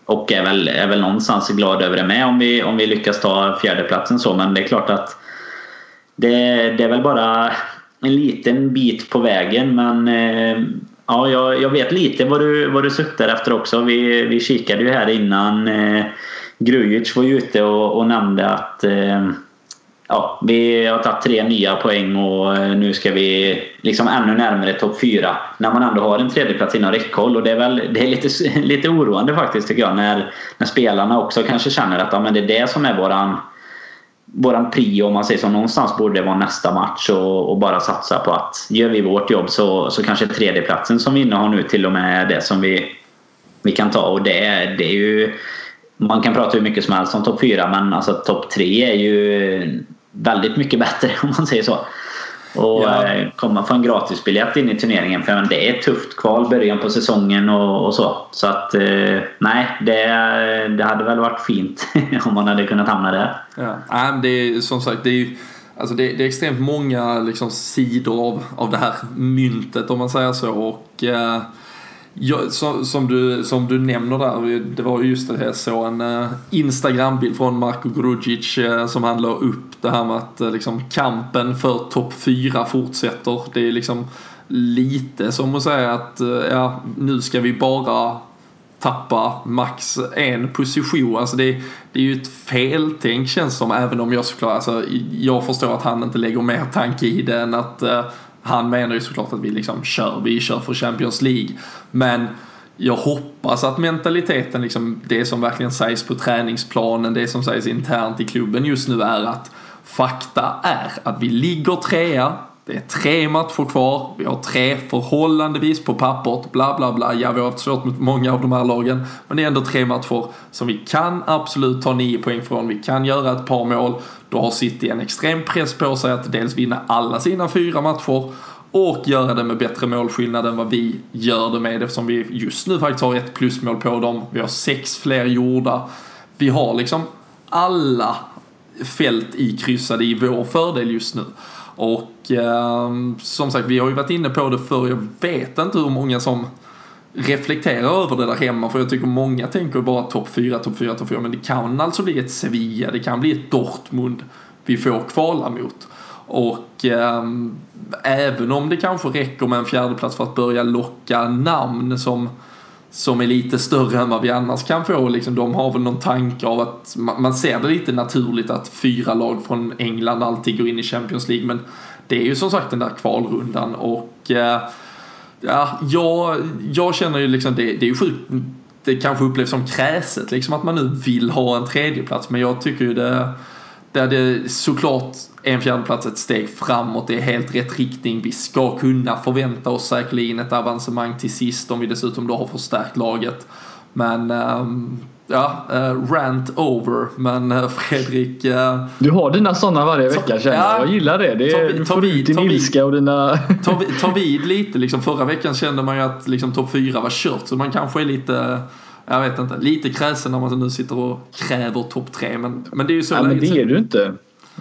och är väl, är väl någonstans glad över det med om vi, om vi lyckas ta fjärdeplatsen så men det är klart att det, det är väl bara en liten bit på vägen men eh, ja, jag, jag, vet lite vad du, vad du suktar efter också. Vi, vi kikade ju här innan eh, Grujic var ute och, och nämnde att eh, ja, vi har tagit tre nya poäng och eh, nu ska vi liksom ännu närmare topp fyra. När man ändå har en tredjeplats inom räckhåll och det är väl det är lite, lite oroande faktiskt tycker jag när, när spelarna också kanske känner att ja, men det är det som är våran våran prio om man säger så. Någonstans borde det vara nästa match och, och, bara satsa på att gör vi vårt jobb så, så kanske tredjeplatsen som vi innehar nu till och med är det som vi, vi kan ta. Och det, det är ju... Man kan prata hur mycket som helst om topp fyra men alltså topp tre är ju väldigt mycket bättre om man säger så. Och Ja. eh, komma få en gratisbiljett in i turneringen. För det är ett tufft kval början på säsongen och, och så. Så att eh, nej, det, det hade väl varit fint om man hade kunnat hamna där. Ja. Men det är som sagt, det är Alltså det, det är extremt många liksom, sidor av, av det här myntet om man säger så. Och, eh, jag, som, som, du, som du nämner där, det var just det jag såg en eh, Instagram-bild från Marko Grudzic uh, eh, som han la upp det här med att uh, liksom, kampen för topp 4 fortsätter. Det är liksom lite som att säga att ja, nu ska vi bara tappa max en position. Alltså det, det är ju ett feltänk känns som även om jag såklart, alltså, jag förstår att han inte lägger mer tanke i det än att han menar ju såklart att vi liksom kör, vi kör för Champions League. Men jag hoppas att mentaliteten, liksom, det som verkligen sägs på träningsplanen, det som sägs internt i klubben just nu är att fakta är att vi ligger trea, det är tre matcher kvar, vi har tre förhållandevis på pappret, bla bla bla. Ja, vi har haft svårt mot många av de här lagen, men det är ändå tre matcher som vi kan absolut ta nio poäng från. Vi kan göra ett par mål. Då har City en extrem press på sig att dels vinna alla sina fyra matcher och göra det med bättre målskillnad än vad vi gör det med eftersom vi just nu faktiskt har ett plusmål på dem. Vi har sex fler gjorda. Vi har liksom alla fält ikryssade i vår fördel just nu. Och eh, som sagt, vi har ju varit inne på det förr. Jag vet inte hur många som Reflektera över det där hemma. För jag tycker många tänker bara topp 4, topp 4, topp 4. Men det kan alltså bli ett Sevilla, det kan bli ett Dortmund vi får kvala mot. Och eh, även om det kanske räcker med en fjärdeplats för att börja locka namn som som är lite större än vad vi annars kan få. Liksom, de har väl någon tanke av att man, man ser det lite naturligt att fyra lag från England alltid går in i Champions League. Men det är ju som sagt den där kvalrundan och eh, ja, jag, jag känner ju liksom det, det är ju sjukt. Det kanske upplevs som kräset liksom att man nu vill ha en tredjeplats men jag tycker ju det där det såklart är en fjärdeplats ett steg framåt, det är helt rätt riktning. Vi ska kunna förvänta oss säkerligen ett avancemang till sist om vi dessutom då har förstärkt laget. Men um, ja, uh, rant over. Men uh, Fredrik... Uh, du har dina sådana varje vecka känner jag. Jag gillar det. det är, du får ut din ilska och dina... ta, vid, ta vid lite liksom. Förra veckan kände man ju att liksom, topp 4 var kört. Så man kanske är lite jag vet inte, lite kräsen när man nu sitter och kräver topp tre. Men, men det är ju så. Ja, men det är du inte.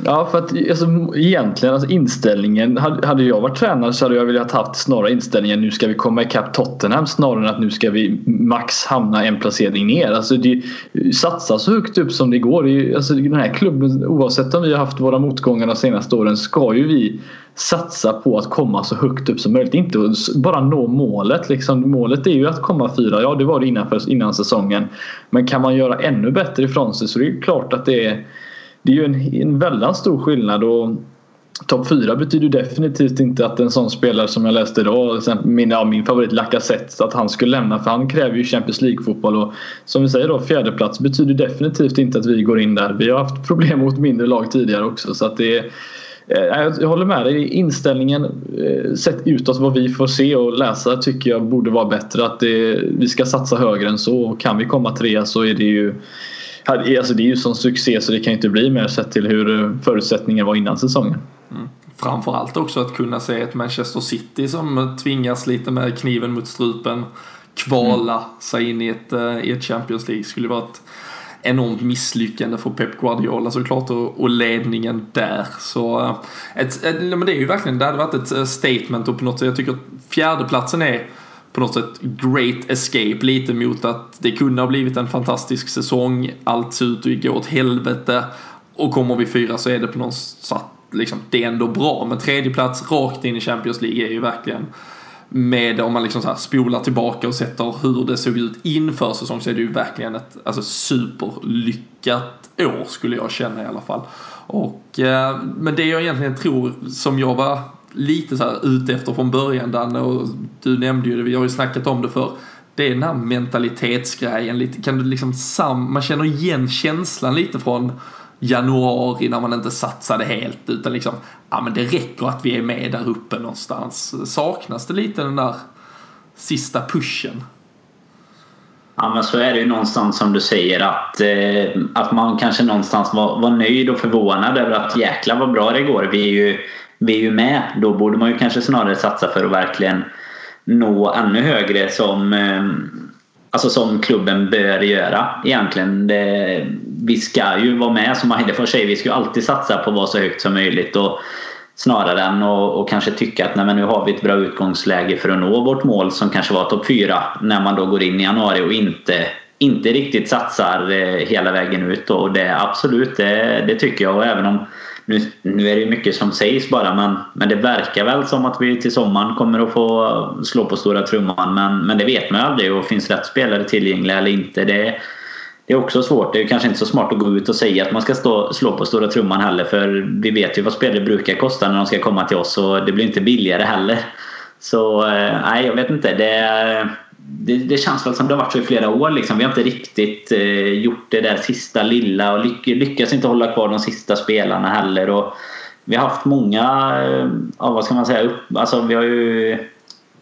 Ja, för att alltså, egentligen alltså, inställningen. Hade jag varit tränare så hade jag velat haft snarare inställningen nu ska vi komma ikapp Tottenham snarare än att nu ska vi max hamna en placering ner. Alltså, det, satsa så högt upp som det går. Det, alltså, den här klubben, oavsett om vi har haft våra motgångar de senaste åren, ska ju vi satsa på att komma så högt upp som möjligt. Inte bara nå målet. Liksom. Målet är ju att komma fyra. Ja, det var det innan, för, innan säsongen. Men kan man göra ännu bättre ifrån sig så det är klart att det är det är ju en, en väldigt stor skillnad. Och Topp 4 betyder definitivt inte att en sån spelare som jag läste idag, min, ja, min favorit Lacazette, att han skulle lämna för han kräver ju Champions League-fotboll. Och som vi säger då, fjärdeplats betyder definitivt inte att vi går in där. Vi har haft problem mot mindre lag tidigare också. Så att det eh, är, jag håller med dig. Inställningen eh, sett utåt vad vi får se och läsa tycker jag borde vara bättre. Att det, vi ska satsa högre än så. Och kan vi komma trea så är det ju Alltså det är ju sån succé så det kan inte bli mer sett till hur förutsättningen var innan säsongen. Mm. Framförallt också att kunna se ett Manchester City som tvingas lite med kniven mot strupen kvala mm. sig in i ett, i ett Champions League skulle vara ett enormt misslyckande för Pep Guardiola såklart och, och ledningen där. Så ett, ett, men det är ju verkligen, det hade varit ett statement och på något sätt, jag tycker att fjärdeplatsen är på något sätt great escape lite mot att det kunde ha blivit en fantastisk säsong. Allt ser ut att gå åt helvete. Och kommer vi fyra så är det på något sätt liksom, det är ändå bra. Men tredje plats rakt in i Champions League är ju verkligen med om man liksom så här spolar tillbaka och sätter hur det såg ut inför säsong så är det ju verkligen ett alltså, superlyckat år skulle jag känna i alla fall. Och, eh, men det jag egentligen tror som jag var lite så här ute efter från början Danne och du nämnde ju det, vi har ju snackat om det för det är den här mentalitetsgrejen lite, kan du liksom sam, man känner igen känslan lite från januari när man inte satsade helt utan liksom, ja men det räcker att vi är med där uppe någonstans. Saknas det lite den där sista pushen? Ja men så är det ju någonstans som du säger att, eh, att man kanske någonstans var, var nöjd och förvånad över att jäkla vad bra det går. Vi är ju vi är ju med. Då borde man ju kanske snarare satsa för att verkligen nå ännu högre som, ehm, alltså som klubben bör göra egentligen. Det, vi ska ju vara med som Heidefors säger, vi ska ju alltid satsa på att vara så högt som möjligt. Och snarare än att och kanske tycka att nej, men nu har vi ett bra utgångsläge för att nå vårt mål som kanske var topp 4 när man då går in i januari och inte inte riktigt satsar eh, hela vägen ut. Och det absolut, det, det tycker jag. Och även om nu, nu är det ju mycket som sägs bara men, men det verkar väl som att vi till sommaren kommer att få slå på stora trumman. Men, men det vet man ju aldrig och finns rätt spelare tillgängliga eller inte. Det, det är också svårt. Det är kanske inte så smart att gå ut och säga att man ska stå, slå på stora trumman heller. För vi vet ju vad spelare brukar kosta när de ska komma till oss och det blir inte billigare heller. Så eh, nej, jag vet inte. Det, det, det, känns väl som det har varit så i flera år. Liksom. Vi har inte riktigt eh, gjort det där sista lilla och lyck, lyckas inte hålla kvar de sista spelarna heller. Och vi har haft många, eh, ja, vad ska man säga, upp, alltså vi har ju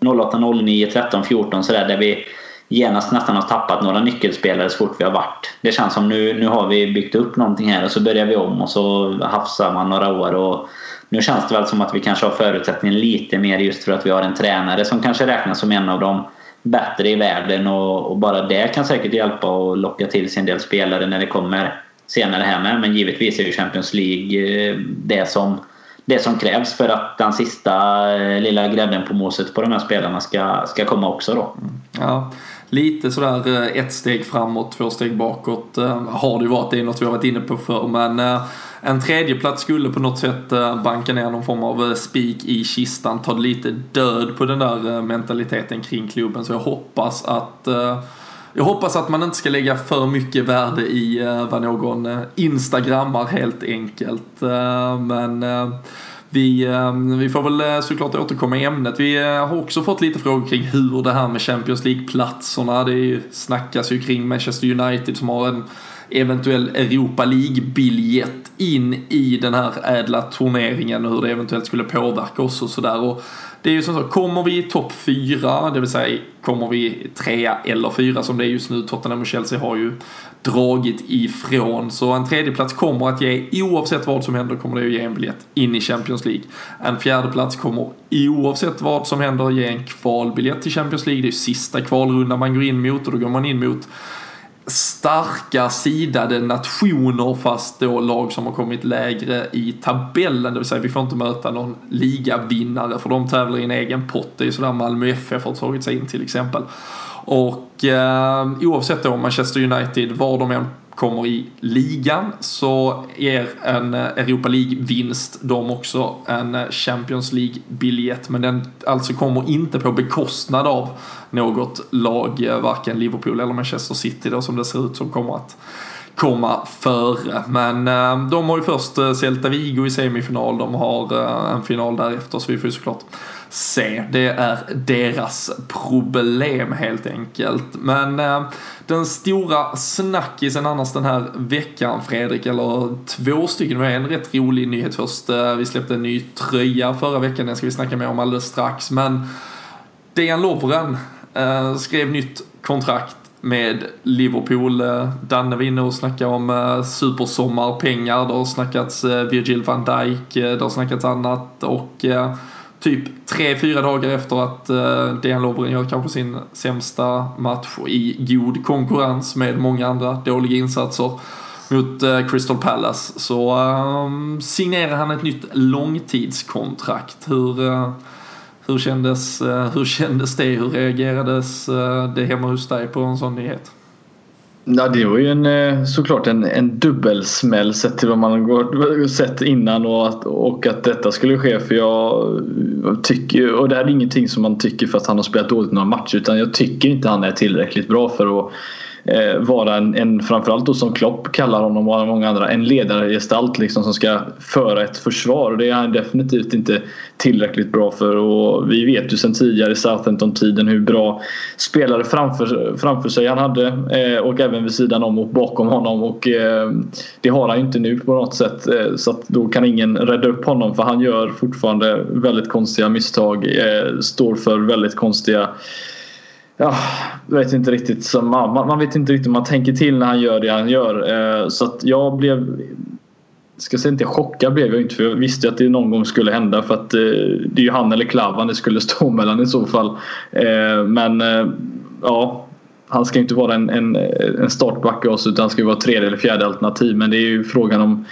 08, 09, 13, 14 sådär där vi genast nästan har tappat några nyckelspelare så fort vi har varit. Det känns som nu, nu har vi byggt upp någonting här och så börjar vi om och så hafsar man några år. Och nu känns det väl som att vi kanske har förutsättningen lite mer just för att vi har en tränare som kanske räknas som en av de bättre i världen och, och, bara det kan säkert hjälpa och locka till sig en del spelare när det kommer senare här med. Men givetvis är ju Champions League eh, det som, det som krävs för att den sista eh, lilla grädden på moset på de här spelarna ska, ska komma också då. Mm. Ja, lite sådär eh, ett steg framåt, två steg bakåt har det ju varit. Det är något vi har varit inne på förr men en tredjeplats skulle på något sätt eh, banka ner någon form av eh, spik i kistan, ta lite död på den där eh, mentaliteten kring klubben. Så jag hoppas att jag hoppas att man inte ska lägga för mycket värde i vad någon instagrammar helt enkelt. Men vi, vi får väl såklart återkomma i ämnet. Vi har också fått lite frågor kring hur det här med Champions League-platserna, det snackas ju kring Manchester United som har en eventuell Europa League-biljett in i den här ädla turneringen och hur det eventuellt skulle påverka oss och sådär. Det är ju som så, kommer vi i topp fyra, det vill säga kommer vi trea eller fyra som det är just nu, Tottenham och Chelsea har ju dragit ifrån. Så en tredjeplats kommer att ge, oavsett vad som händer, kommer det att ge en biljett in i Champions League. En fjärdeplats kommer oavsett vad som händer ge en kvalbiljett till Champions League. Det är ju sista kvalrundan man går in mot och då går man in mot starka sidade nationer fast då lag som har kommit lägre i tabellen. Det vill säga vi får inte möta någon ligavinnare för de tävlar i en egen pott. Det är ju sådär Malmö FF har tagit sig in till exempel. Och eh, oavsett då Manchester United, var de än kommer i ligan så ger en Europa League-vinst dem också en Champions League-biljett. Men den alltså kommer inte på bekostnad av något lag, eh, varken Liverpool eller Manchester City då som det ser ut som kommer att komma före. Men eh, de har ju först eh, Celta Vigo i semifinal, de har en final därefter så vi får ju såklart se. Det är deras problem helt enkelt. Men eh, den stora snackisen annars den här veckan Fredrik, eller två stycken, det var en rätt rolig nyhet först. Eh, vi släppte en ny tröja förra veckan, den ska vi snacka mer om alldeles strax. Men Dejan Lovren Eh, skrev nytt kontrakt med Liverpool. Eh, Danne var inne och snackade om eh, supersommarpengar. Det har snackats eh, Virgil van Dijk, eh, det har snackats annat och eh, typ tre, fyra dagar efter att uh, Dejan Lovren gör kanske sin sämsta match i god konkurrens med många andra dåliga insatser mot uh, Crystal Palace så um, signerar han ett nytt långtidskontrakt. Hur, uh, hur, kändes, eh, hur kändes det? Hur reagerades eh, det hemma hos dig på en sån nyhet? Ja, det var ju en, eh, såklart en, en dubbelsmäll sett till vad man har sett innan och att, och att detta skulle ske. För jag tycker, och det här är ingenting som man tycker för att han har spelat dåligt några matcher utan jag tycker inte han är tillräckligt bra för att eh, vara en, en framförallt då som Klopp kallar honom och många andra, en ledargestalt liksom som ska föra ett försvar. Det är han definitivt inte tillräckligt bra för. Och vi vet ju sedan tidigare i Southampton-tiden hur bra spelare framför, framför sig han hade eh, och även vid sidan om och bakom honom. Och eh, det har han ju inte nu på något sätt eh, så att då kan ingen rädda upp honom. För han gör fortfarande väldigt konstiga misstag, eh, står för väldigt konstiga ja, vet inte riktigt. Så man, man vet inte riktigt om man tänker till när han gör det han gör. Eh, så att jag blev ska säga inte chockad blev jag inte för jag visste att det någon gång skulle hända för att eh, det är ju han eller Klavan det skulle stå mellan i så fall. Eh, men eh, ja, han ska inte vara en, en, en startback i oss utan han ska vara tredje eller fjärde alternativ. Men det är ju frågan om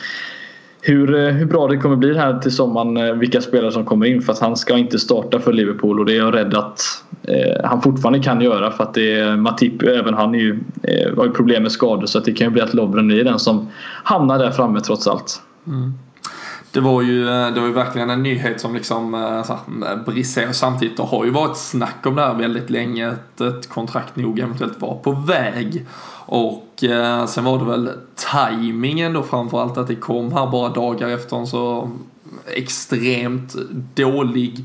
hur, eh, hur bra det kommer bli här till sommaren. Eh, vilka spelare som kommer in. För att han ska inte starta för Liverpool och det är jag rädd att Eh, han fortfarande kan göra. För att det är Matip, även han är ju, eh, har ju problem med skador. Så att det kan ju bli att Lovren är den som hamnar där framme trots allt. Mm. Det var, ju, eh, det var ju verkligen en nyhet som liksom eh, samtidigt. Det har ju varit snack om det här väldigt länge. Att ett kontrakt nog eventuellt var på väg. Och eh, sen var det väl tajmingen då framförallt att det kom här bara dagar efter en så extremt dålig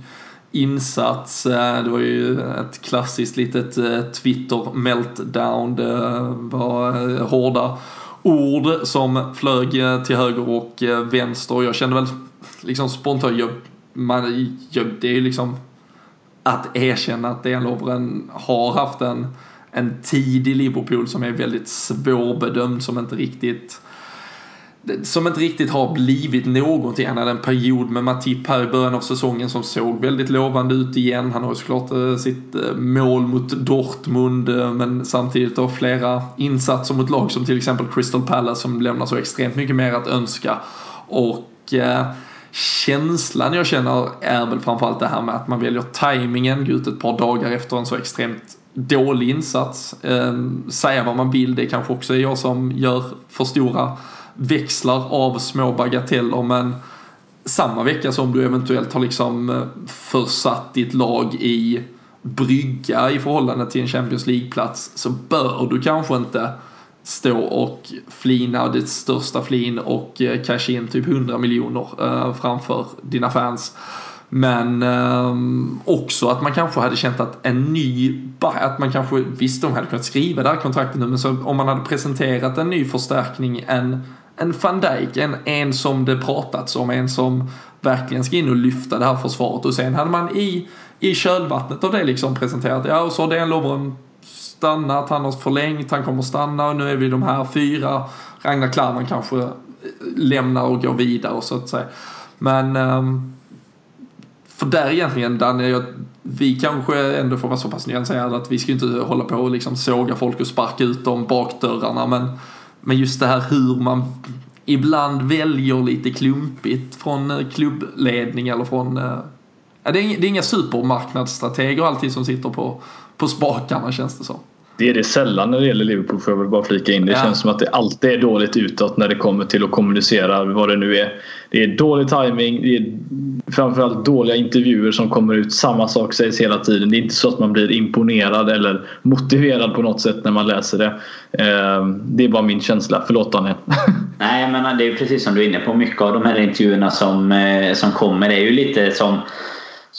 insats. Det var ju ett klassiskt litet eh, Twitter meltdown. Det eh, var eh, hårda ord som flög till höger och vänster. Jag kände väl liksom spontant, jag, man, jag, det är ju liksom att erkänna att DN har haft en, en tid i Liverpool som är väldigt svårbedömd, som inte riktigt som inte riktigt har blivit någonting. Han hade en period med Matip här i början av säsongen som såg väldigt lovande ut igen. Han har ju såklart eh, sitt eh, mål mot Dortmund eh, men samtidigt har flera insatser mot lag som till exempel Crystal Palace som lämnar så extremt mycket mer att önska. Och eh, känslan jag känner är väl framförallt det här med att man väljer tajmingen, gå ut ett par dagar efter en så extremt dålig insats. Eh, säga vad man vill, det kanske också är jag som gör för stora växlar av små bagateller men samma vecka som du eventuellt har liksom eh, försatt ditt lag i brygga i förhållande till en Champions League-plats så bör du kanske inte stå och flina ditt största flin och eh, casha in typ 100 miljoner eh, framför dina fans. Men eh, också att man kanske hade känt att en ny, att man kanske, visst de hade kunnat skriva det här kontraktet nu, men så om man hade presenterat en ny förstärkning, en en van Dijk, en, en som det pratats om, en som verkligen ska in och lyfta det här försvaret. Och sen hade man i, i kölvattnet av det liksom presenterat, ja och så har den Lovren stannat, han har förlängt, han kommer stanna och nu är vi de här fyra. Ragnar Klavan kanske eh, lämnar och går vidare så att säga. Men um, för där egentligen Danne, vi kanske ändå får vara så pass nyanserade att vi ska inte hålla på och liksom såga folk och sparka ut dem bakdörrarna men men just det här hur man ibland väljer lite klumpigt från eh, klubbledning eller från eh, Ja, det, är inga, det är inga supermarknadsstrateger alltid som sitter på, på spakarna känns det som. Det är det sällan när det gäller Liverpool får jag väl bara flika in. Det ja. känns som att det alltid är dåligt utåt när det kommer till att kommunicera vad det nu är. Det är dålig timing, det är framförallt dåliga intervjuer som kommer ut. Samma sak sägs hela tiden. Det är inte så att man blir imponerad eller motiverad på något sätt när man läser det. Ehm, det är bara min känsla. Förlåt Daniel. Nej men det är precis som du är inne på. Mycket av de här intervjuerna som, eh, som kommer är ju lite som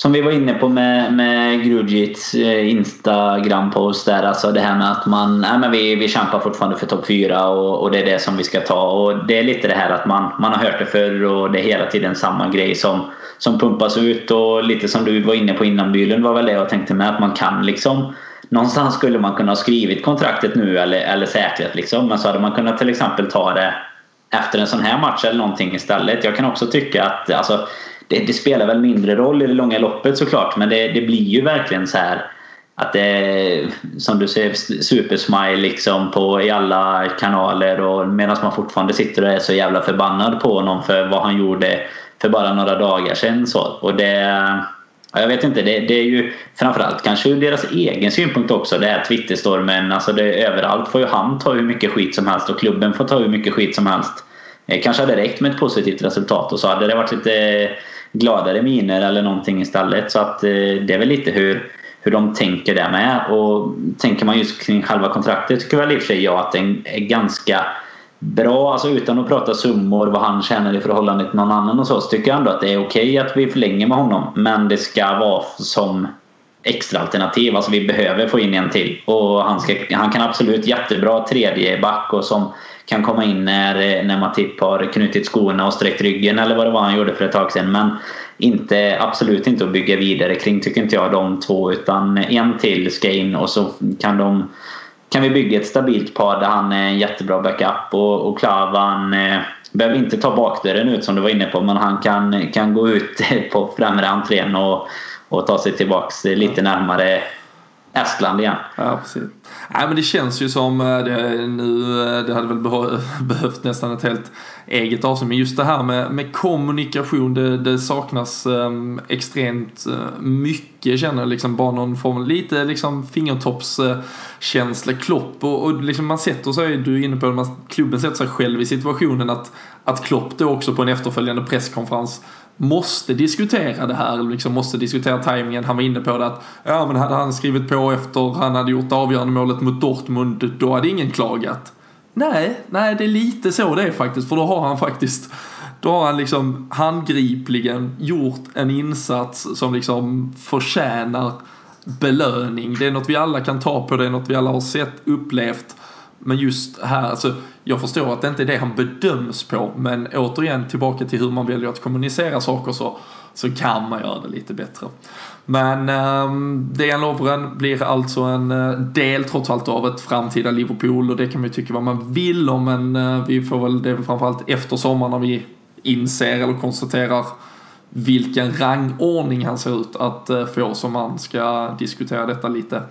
som vi var inne på med, med Grudjits eh, Instagram-post där. Alltså det här med att man, nej men vi, vi kämpar fortfarande för topp 4 och, och, det är det som vi ska ta. Och det är lite det här att man, man har hört det förr och det är hela tiden samma grej som, som pumpas ut. Och lite som du var inne på innan Bylund var väl det jag tänkte med att man kan liksom Någonstans skulle man kunna ha skrivit kontraktet nu eller, eller säkrat liksom. Men så hade man kunnat till exempel ta det efter en sån här match eller någonting istället. Jag kan också tycka att alltså, det, det, spelar väl mindre roll i det långa loppet såklart men det, det blir ju verkligen så här att det som du säger supersmile liksom på, i alla kanaler och medan man fortfarande sitter och är så jävla förbannad på honom för vad han gjorde för bara några dagar sedan. Så. Och det, jag vet inte, det, det är ju framförallt kanske ur deras egen synpunkt också det här Twitterstormen. Alltså det, överallt får ju han ta hur mycket skit som helst och klubben får ta hur mycket skit som helst. Eh, kanske hade räckt med ett positivt resultat och så hade det varit lite gladare miner eller någonting istället. Så att eh, det är väl lite hur, hur de tänker där med. Och tänker man just kring själva kontraktet tycker väl i och för sig jag att det är ganska bra, alltså utan att prata summor, vad han tjänar i förhållande till någon annan och så, så tycker jag ändå att det är okej okay att vi förlänger med honom. Men det ska vara som extra alternativ. Alltså vi behöver få in en till. Och han, ska, han kan absolut jättebra tredje back och som kan komma in när, när Matip har knutit skorna och sträckt ryggen eller vad det var han gjorde för ett tag sedan. Men inte, absolut inte att bygga vidare kring tycker inte jag de två utan en till ska in och så kan de kan vi bygga ett stabilt par där han är en jättebra backup och, och Klavan eh, behöver inte ta bakdörren ut som du var inne på men han kan, kan gå ut på främre entrén och, och ta sig tillbaks lite närmare Estland igen. Ja, precis. Nej, men det känns ju som eh, det, nu, eh, det hade väl behövt nästan ett helt eget avsnitt. Men just det här med, med kommunikation, det, det saknas um, extremt uh, mycket känner jag. Liksom bara någon form, lite liksom fingertoppskänsla, uh, Klopp och, och liksom man sätter sig, du är inne på det, klubben sätter sig själv i situationen att, att Klopp då också på en efterföljande presskonferens måste diskutera det här, liksom måste diskutera tajmingen. Han var inne på det att ja, men hade han skrivit på efter han hade gjort avgörande målet mot Dortmund, då hade ingen klagat. Nej, nej det är lite så det är faktiskt, för då har han faktiskt då har han liksom handgripligen gjort en insats som liksom förtjänar belöning. Det är något vi alla kan ta på, det är något vi alla har sett, upplevt. Men just här, alltså, jag förstår att det inte är det han bedöms på, men återigen tillbaka till hur man väljer att kommunicera saker så, så kan man göra det lite bättre. Men um, Dejan Lovren blir alltså en eh, del trots allt av ett framtida Liverpool och det kan man ju tycka vad man vill om men uh, vi får väl det framförallt efter sommaren när vi inser eller konstaterar vilken rangordning han ser ut att eh, få som man ska diskutera detta lite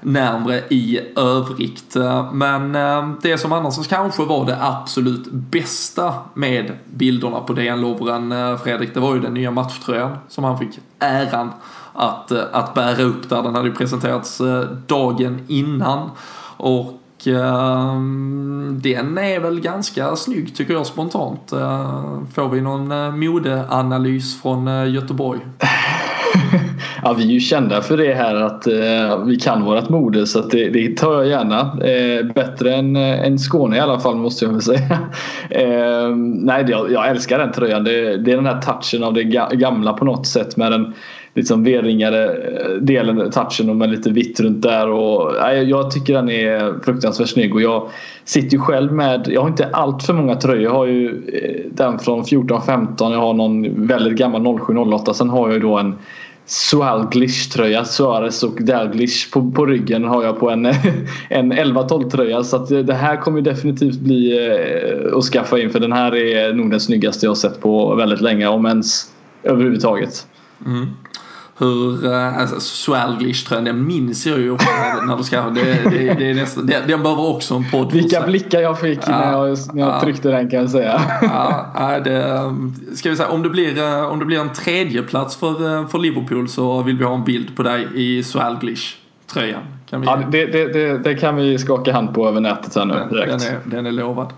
närmre i övrigt. Eh, men eh, det som annars kanske var det absolut bästa med bilderna på DN Lovren, Fredrik, det var ju den nya matchtröjan som han fick äran att, att bära upp där. Den hade ju presenterats dagen innan. Och Ehm, den är väl ganska snygg tycker jag spontant. Ehm, får vi någon eh, modeanalys från eh, Göteborg? ja, vi är ju kända för det här att eh, vi kan vårt mode så det, det, tar jag gärna. Eh, bättre än, eh, än Skåne i alla fall måste jag väl säga. Eh, nej, jag, jag, älskar den tröjan. Det, det, är den här touchen av det gamla på något sätt med den liksom V-ringade eh, delen, touchen och med lite vitt runt där. Och, nej, jag tycker den är fruktansvärt snygg och jag sitter ju själv med, jag har inte allt för många tröjor. Jag har ju eh, den från 14-15, jag har någon väldigt gammal 07-08. Sen har jag ju då en Sualglish-tröja. Suarez och Dalglish på, på ryggen har jag på en, en 11-12-tröja. Så att eh, det här kommer definitivt bli eh, att skaffa in för den här är nog den snyggaste jag har sett på väldigt länge. Om ens överhuvudtaget. Mm hur, uh, alltså Swalglish tröjan, den minns jag ju när du ska, det, det, det är nästan, det, den behöver också en podd Vilka blickar jag fick ja, när jag, när jag ja, tryckte den kan jag säga. Ja, det, ska vi säga, om det blir, eh, om det blir en tredje plats för, eh, för Liverpool så vill vi ha en bild på dig i Swalglish tröjan. Kan vi... Ja, det, det, det, det, kan vi skaka hand på över nätet här nu direkt. Den är, den är lovad.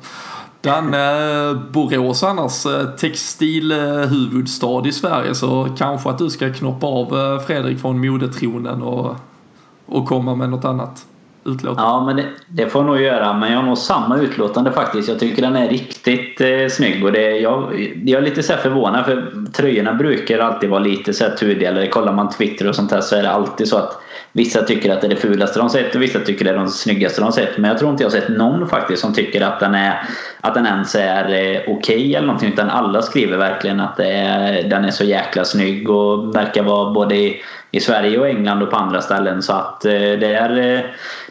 Danne, Borås annars eh, textilhuvudstad eh, i Sverige så kanske att du ska knoppa av eh, Fredrik från modetronen och, och komma med något annat utlåtande. Ja, men det, det får jag nog göra. Men jag har nog samma utlåtande faktiskt. Jag tycker den är riktigt eh, snygg. Och det, jag, jag är lite så förvånad för tröjorna brukar alltid vara lite så här tudelade. Kollar man Twitter och sånt här så är det alltid så att Vissa tycker att det är det fulaste de sett och vissa tycker det är de snyggaste de sett. Men jag tror inte jag har sett någon faktiskt som tycker att den, är, att den ens är eh, okej okay eller någonting. Utan alla skriver verkligen att det är, den är så jäkla snygg och verkar vara både i, i Sverige och England och på andra ställen. Så att eh, det är, eh,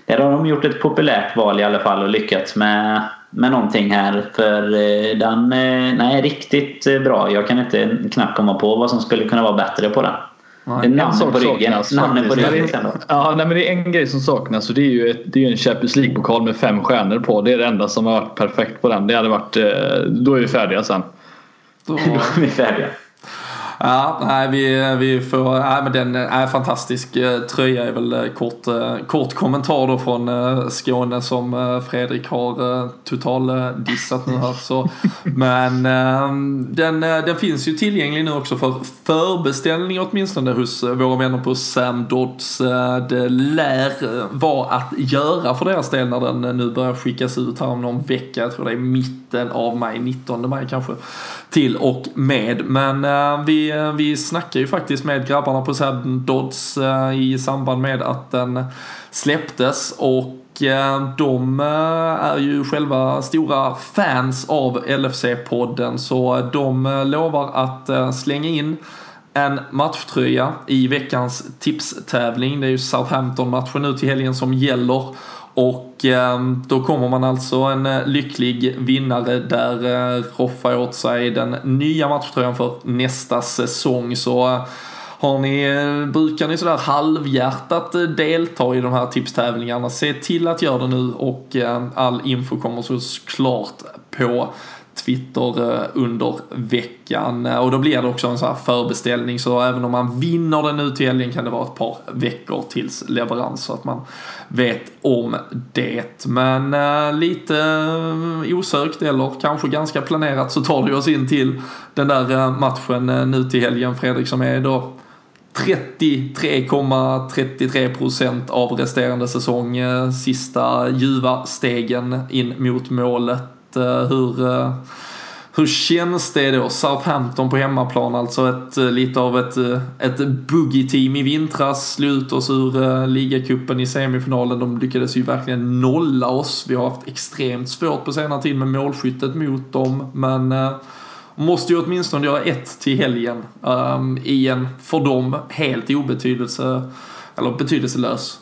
där har de gjort ett populärt val i alla fall och lyckats med, med någonting här. För den är riktigt bra. Jag kan inte knappt komma på vad som skulle kunna vara bättre på den. Nej, namnet på ryggen. Namnet på ryggen Ja, nej, men det är en grej som saknas och det är ju ett, det är en Champions League-pokal med fem stjärnor på. Det är det enda som har varit perfekt på den. Det hade varit, eh, då är vi färdiga sen. Då, då är vi färdiga. Ja, nej, vi, vi får, nej, men den är fantastisk eh, tröja är väl eh, kort, eh, kort kommentar då från Skåne som Fredrik har total dissat nu här. Så, men den, den finns ju tillgänglig nu också för förbeställning åtminstone hos våra vänner på Sam Dodds. Det lär vara att göra för deras del när den nu börjar skickas ut här om någon vecka. Jag tror det är mitten av maj, 19 maj kanske till och med. Men eh, vi, eh, vi snackar ju faktiskt med grabbarna på Sadden Dodds eh, i samband med att den släpptes och eh, de eh, är ju själva stora fans av LFC-podden så de lovar att slänga in en matchtröja i veckans tipstävling. Det är ju Southampton-matchen nu till helgen som gäller. Och ehm, då kommer man alltså en eh, lycklig vinnare där eh, roffar åt sig den nya matchtröjan för nästa säsong. Så eh, har ni, brukar ni sådär halvhjärtat delta i de här tipstävlingarna, se till att göra det nu och ehm, all info kommer såklart på Twitter eh, under veckan. Eh, och då blir det också en sån här förbeställning så även om man vinner den nu till helgen kan det vara ett par veckor tills leverans så att man vet om det. Men äh, lite äh, osökt eller kanske ganska planerat så tar det oss in till den där äh, matchen nu till helgen Fredrik som är då 33,33 procent av resterande säsong. Sista ljuva stegen in mot målet. Eh, hur, eh, hur känns det då? Southampton på hemmaplan, alltså ett, eh, lite av ett, ett boogie-team i vintras. Slog ut oss ur ligacupen i semifinalen. De lyckades ju verkligen nolla oss. Vi har haft extremt svårt på senare tid med målskyttet mot dem. Men måste ju åtminstone göra ett till helgen um, i en för dem helt obetydelse eller betydelselös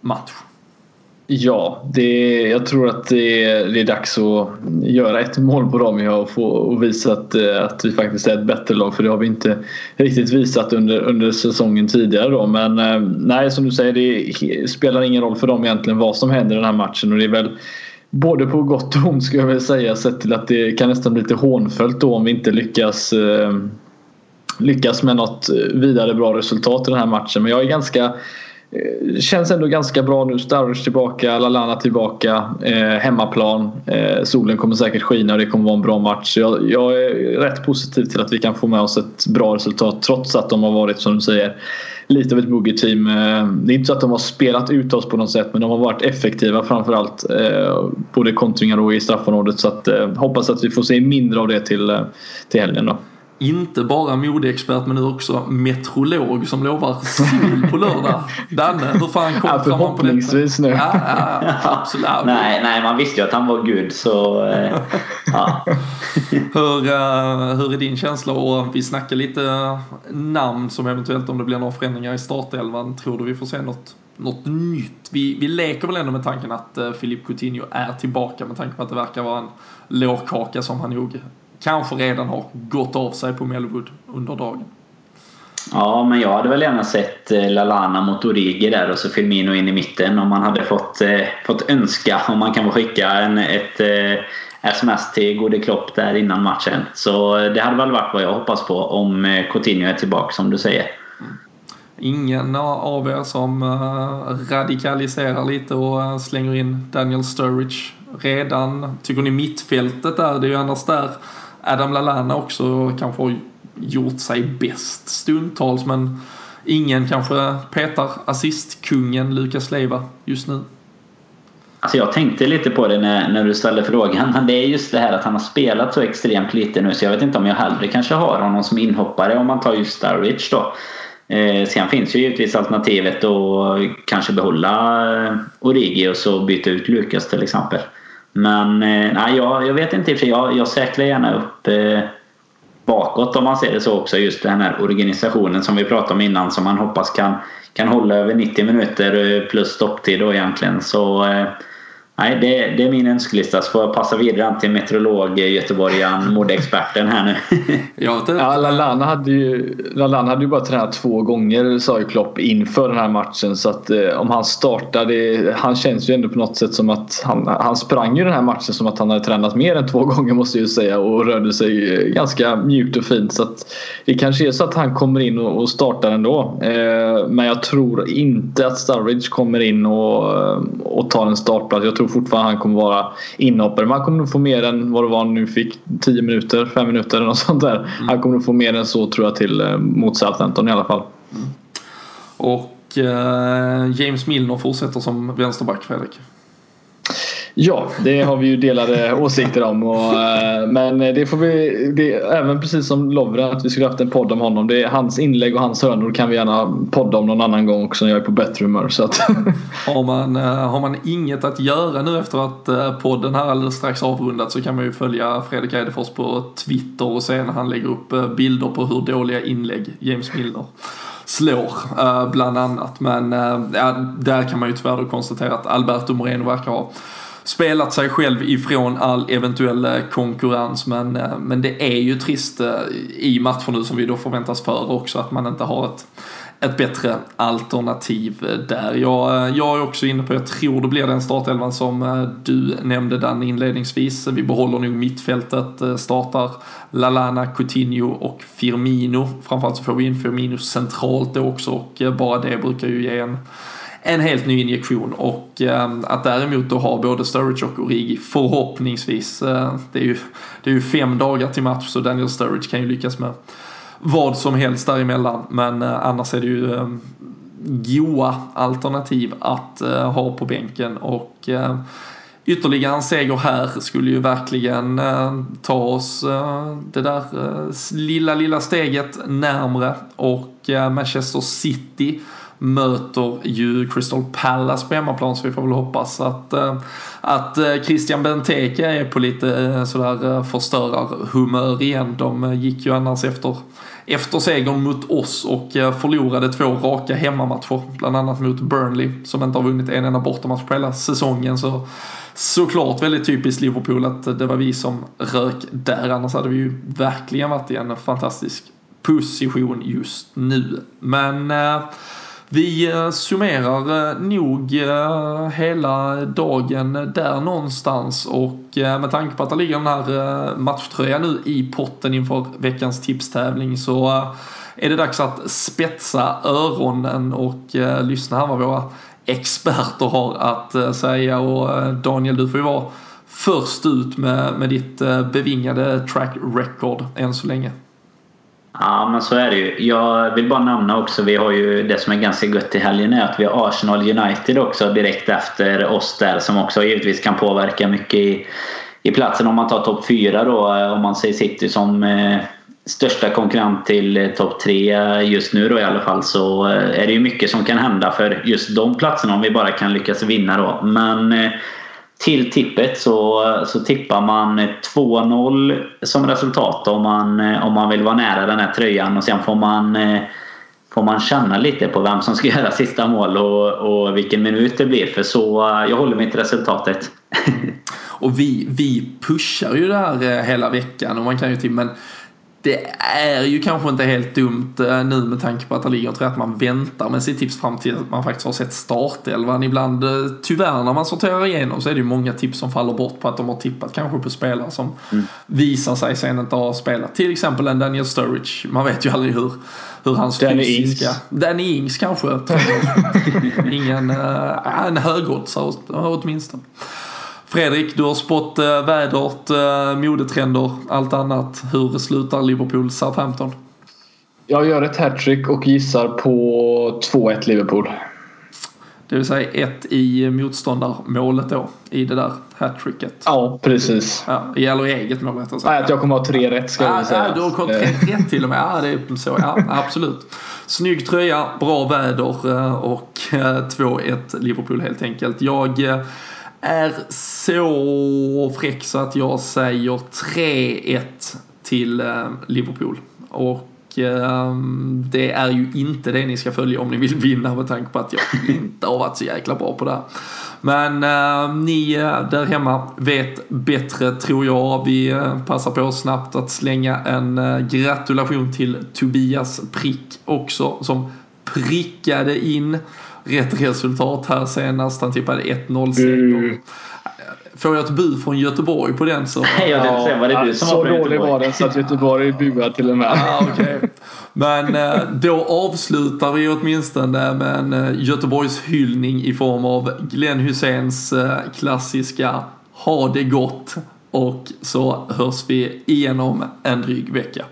match. Ja, det, jag tror att det är, det är dags att göra ett mål på dem och, få, och visa att, eh, att vi faktiskt är ett bättre lag för det har vi inte riktigt visat under, under säsongen tidigare då. Men eh, nej, som du säger, det spelar ingen roll för dem egentligen vad som händer i den här matchen och det är väl både på gott och ont skulle jag vilja säga sett till att det kan nästan bli lite hånfullt då om vi inte lyckas eh, lyckas med något eh, vidare bra resultat i den här matchen. Men jag är ganska Eh, känns ändå ganska bra nu. Starwich tillbaka, Lalana tillbaka, eh, hemmaplan. Eh, solen kommer säkert skina och det kommer vara en bra match. Jag, jag, är rätt positiv till att vi kan få med oss ett bra resultat trots att de har varit som du säger lite av ett boogie-team. Eh, det är inte så att de har spelat ut oss på något sätt men de har varit effektiva framförallt. Eh, både kontringar och i straffområdet så att eh, hoppas att vi får se mindre av det till, eh, till helgen då inte bara modeexpert men nu också metrolog som lovar sol på lördag. Danne, hur fan kom ja, man på detta? nu. Ja, ja, absolut. nej, nej, man visste ju att han var gud så eh, ja. hur, uh, hur är din känsla? Och vi snackar lite namn som eventuellt om det blir några förändringar i startelvan. Tror du vi får se något något nytt. Vi, vi leker väl ändå med tanken att uh, Filip Coutinho är tillbaka med tanke på att det verkar vara en lårkaka som han nog kanske redan har gått av sig på Melwood under dagen. Ja, men jag hade väl gärna sett eh, Lalana mot Origi där och så Firmino in i mitten om man hade fått, eh, fått önska om man kan få skicka en, ett eh, sms till Gode Klopp där innan matchen. Så det hade väl varit vad jag hoppas på om eh, Coutinho är tillbaka som du säger. Ingen av er som radikaliserar lite och slänger in Daniel Sturridge redan? Tycker ni mittfältet där, det är ju annars där Adam Lallana också kanske har gjort sig bäst stundtals men ingen kanske petar assistkungen Lukas Leiva just nu. Alltså jag tänkte lite på det när, när du ställde frågan. Men det är just det här att han har spelat så extremt lite nu så jag vet inte om jag hellre kanske har honom som inhoppare om man tar just Starwich då. Eh, sen finns ju givetvis alternativet att kanske behålla Origi och så byta ut Lukas till exempel. Men eh, nej, jag, jag vet inte i och för sig. Jag, jag säkrar gärna upp eh, bakåt om man ser det så också. Just den här organisationen som vi pratade om innan som man hoppas kan, kan hålla över 90 minuter eh, plus stopptid då egentligen. Så eh, Nej, det, det, är min önskelista. Så får jag passa vidare till meteorolog göteborgaren, modeexperten här nu. ja, Lalana hade, ju, Lalana hade ju bara tränat två gånger sa ju Klopp inför den här matchen. Så att eh, om han startar, det, han känns ju ändå på något sätt som att han, han sprang ju den här matchen som att han hade tränat mer än två gånger måste jag ju säga och rörde sig eh, ganska mjukt och fint. Så att det kanske är så att han kommer in och, och startar ändå. Eh, men jag tror inte att Sturridge kommer in och, eh, och tar en startplats. Jag tror tror fortfarande han kommer vara inhoppare. Men han kommer nog få mer än vad det var nu fick. 10 minuter, 5 minuter eller något sånt där. Mm. Han kommer nog få mer än så tror jag till eh, mot Southampton i alla fall. Mm. Och eh, James Milner fortsätter som vänsterback Fredrik. Ja, det har vi ju delade åsikter om. Och, eh, men det får vi, det, även precis som Lovren, att vi skulle haft en podd om honom. Det är hans inlägg och hans hörnor kan vi gärna podda om någon annan gång också när jag är på bättre humör. Så att. Har, man, eh, har man inget att göra nu efter att eh, podden här alldeles strax avrundat så kan man ju följa Fredrik Eidefors på Twitter och se när han lägger upp bilder på hur dåliga inlägg James Milner slår bland annat. Men ja, där kan man ju tyvärr konstatera att Alberto Moreno verkar ha spelat sig själv ifrån all eventuell eh, konkurrens. Men, eh, men det är ju trist eh, i matcher nu som vi då förväntas för också att man inte har ett ett bättre alternativ där. Jag, jag är också inne på, jag tror det blir den startelvan som du nämnde den inledningsvis. Vi behåller nog mittfältet, startar Lalana, Coutinho och Firmino. Framförallt så får vi in Firmino centralt då också och bara det brukar ju ge en en helt ny injektion och eh, att däremot då ha både Sturridge och Origi förhoppningsvis, eh, det, är ju, det är ju fem dagar till match så Daniel Sturridge kan ju lyckas med vad som helst däremellan. Men eh, annars är det ju eh, goa alternativ att eh, ha på bänken. Och eh, ytterligare en seger här skulle ju verkligen eh, ta oss eh, det där eh, lilla, lilla steget närmre. Och eh, Manchester City möter ju Crystal Palace på hemmaplan så vi får väl hoppas att, eh, att eh, Christian Benteke är på lite eh, sådär förstörarhumör igen. De gick ju annars efter, efter segern mot oss och förlorade två raka hemmamatcher. Bland annat mot Burnley som inte har vunnit en enda bortamatch på hela säsongen. Så såklart väldigt typiskt Liverpool att det var vi som rök där. Annars hade vi ju verkligen varit i en fantastisk position just nu. Men vi eh, summerar eh, nog eh, hela dagen där någonstans och med tanke på att det ligger den här matchtröjan nu i potten inför veckans tipstävling så är det dags att spetsa öronen och lyssna här vad våra experter har att säga och Daniel du får ju vara först ut med, med ditt bevingade track record än så länge. Ja, men så är det ju. Jag vill bara nämna också, vi har ju det som är ganska gött i helgen är att vi har Arsenal United också direkt efter oss där som också givetvis kan påverka mycket i, i platsen om man tar topp 4 då. Eh, om man säger City som eh, största konkurrent till eh, topp 3 just nu då i alla fall så eh, är det ju mycket som kan hända för just de platserna om vi bara kan lyckas vinna då. Men eh, till tippet så, så tippar man 2-0 som resultat om man, om man vill vara nära den här tröjan och sen får man, får man känna lite på vem som ska göra sista mål och, och vilken minut det blir för så jag håller mig till resultatet. och vi, vi pushar ju det här eh, hela veckan och man kan ju till men det är ju kanske inte helt dumt eh, nu med tanke på att det ligger tror jag att man väntar med sitt tips fram till att man faktiskt har sett startelvan. Ibland, eh, tyvärr när man sorterar igenom så är det ju många tips som faller bort på att de har tippat kanske på spelare som mm. visar sig sen inte ha spelat. Till exempel en Daniel Sturridge. Man vet ju aldrig hur, hur hans Danny fysiska... Ings. Danny Ings kanske. Ingen, äh, en högoddsare åtminstone. Fredrik, du har spått äh, vädret, äh, modetrender, allt annat. Hur slutar Liverpool Southampton? Jag gör ett hattrick och gissar på 2-1 Liverpool. Det vill säga ett i motståndarmålet då, i det där hattricket. Ja, precis. Ja, det gäller eget mål rättare sagt. Nej, att jag kommer ha tre rätt ska ja, jag säga. Ja, du har kommit tre rätt till och med. Ja, det är så. Ja, absolut. Snygg tröja, bra väder eh, och 2-1 Liverpool helt enkelt. Jag är så fräck så att jag säger 3-1 till eh, Liverpool. Och ehm, det är ju inte det ni ska följa om ni vill vinna med tanke på att jag inte har varit så jäkla bra på det här. Men ehm, ni eh, där hemma vet bättre tror jag. Vi eh, passar på snabbt att slänga en gratulation till Tobias Prick också som prickade in rätt resultat här senast. Han tippade 1-0 seger. Mm. Får jag ett bu från Göteborg på den så... Nej, jag tänkte säga, var det du som så var Så dålig var den så att Göteborg buade till och med. Ah, okay. Men eh, då avslutar vi åtminstone med en eh, Göteborgs hyllning i form av Glenn Hyséns eh, klassiska Ha det gott och så hörs vi igenom en dryg vecka.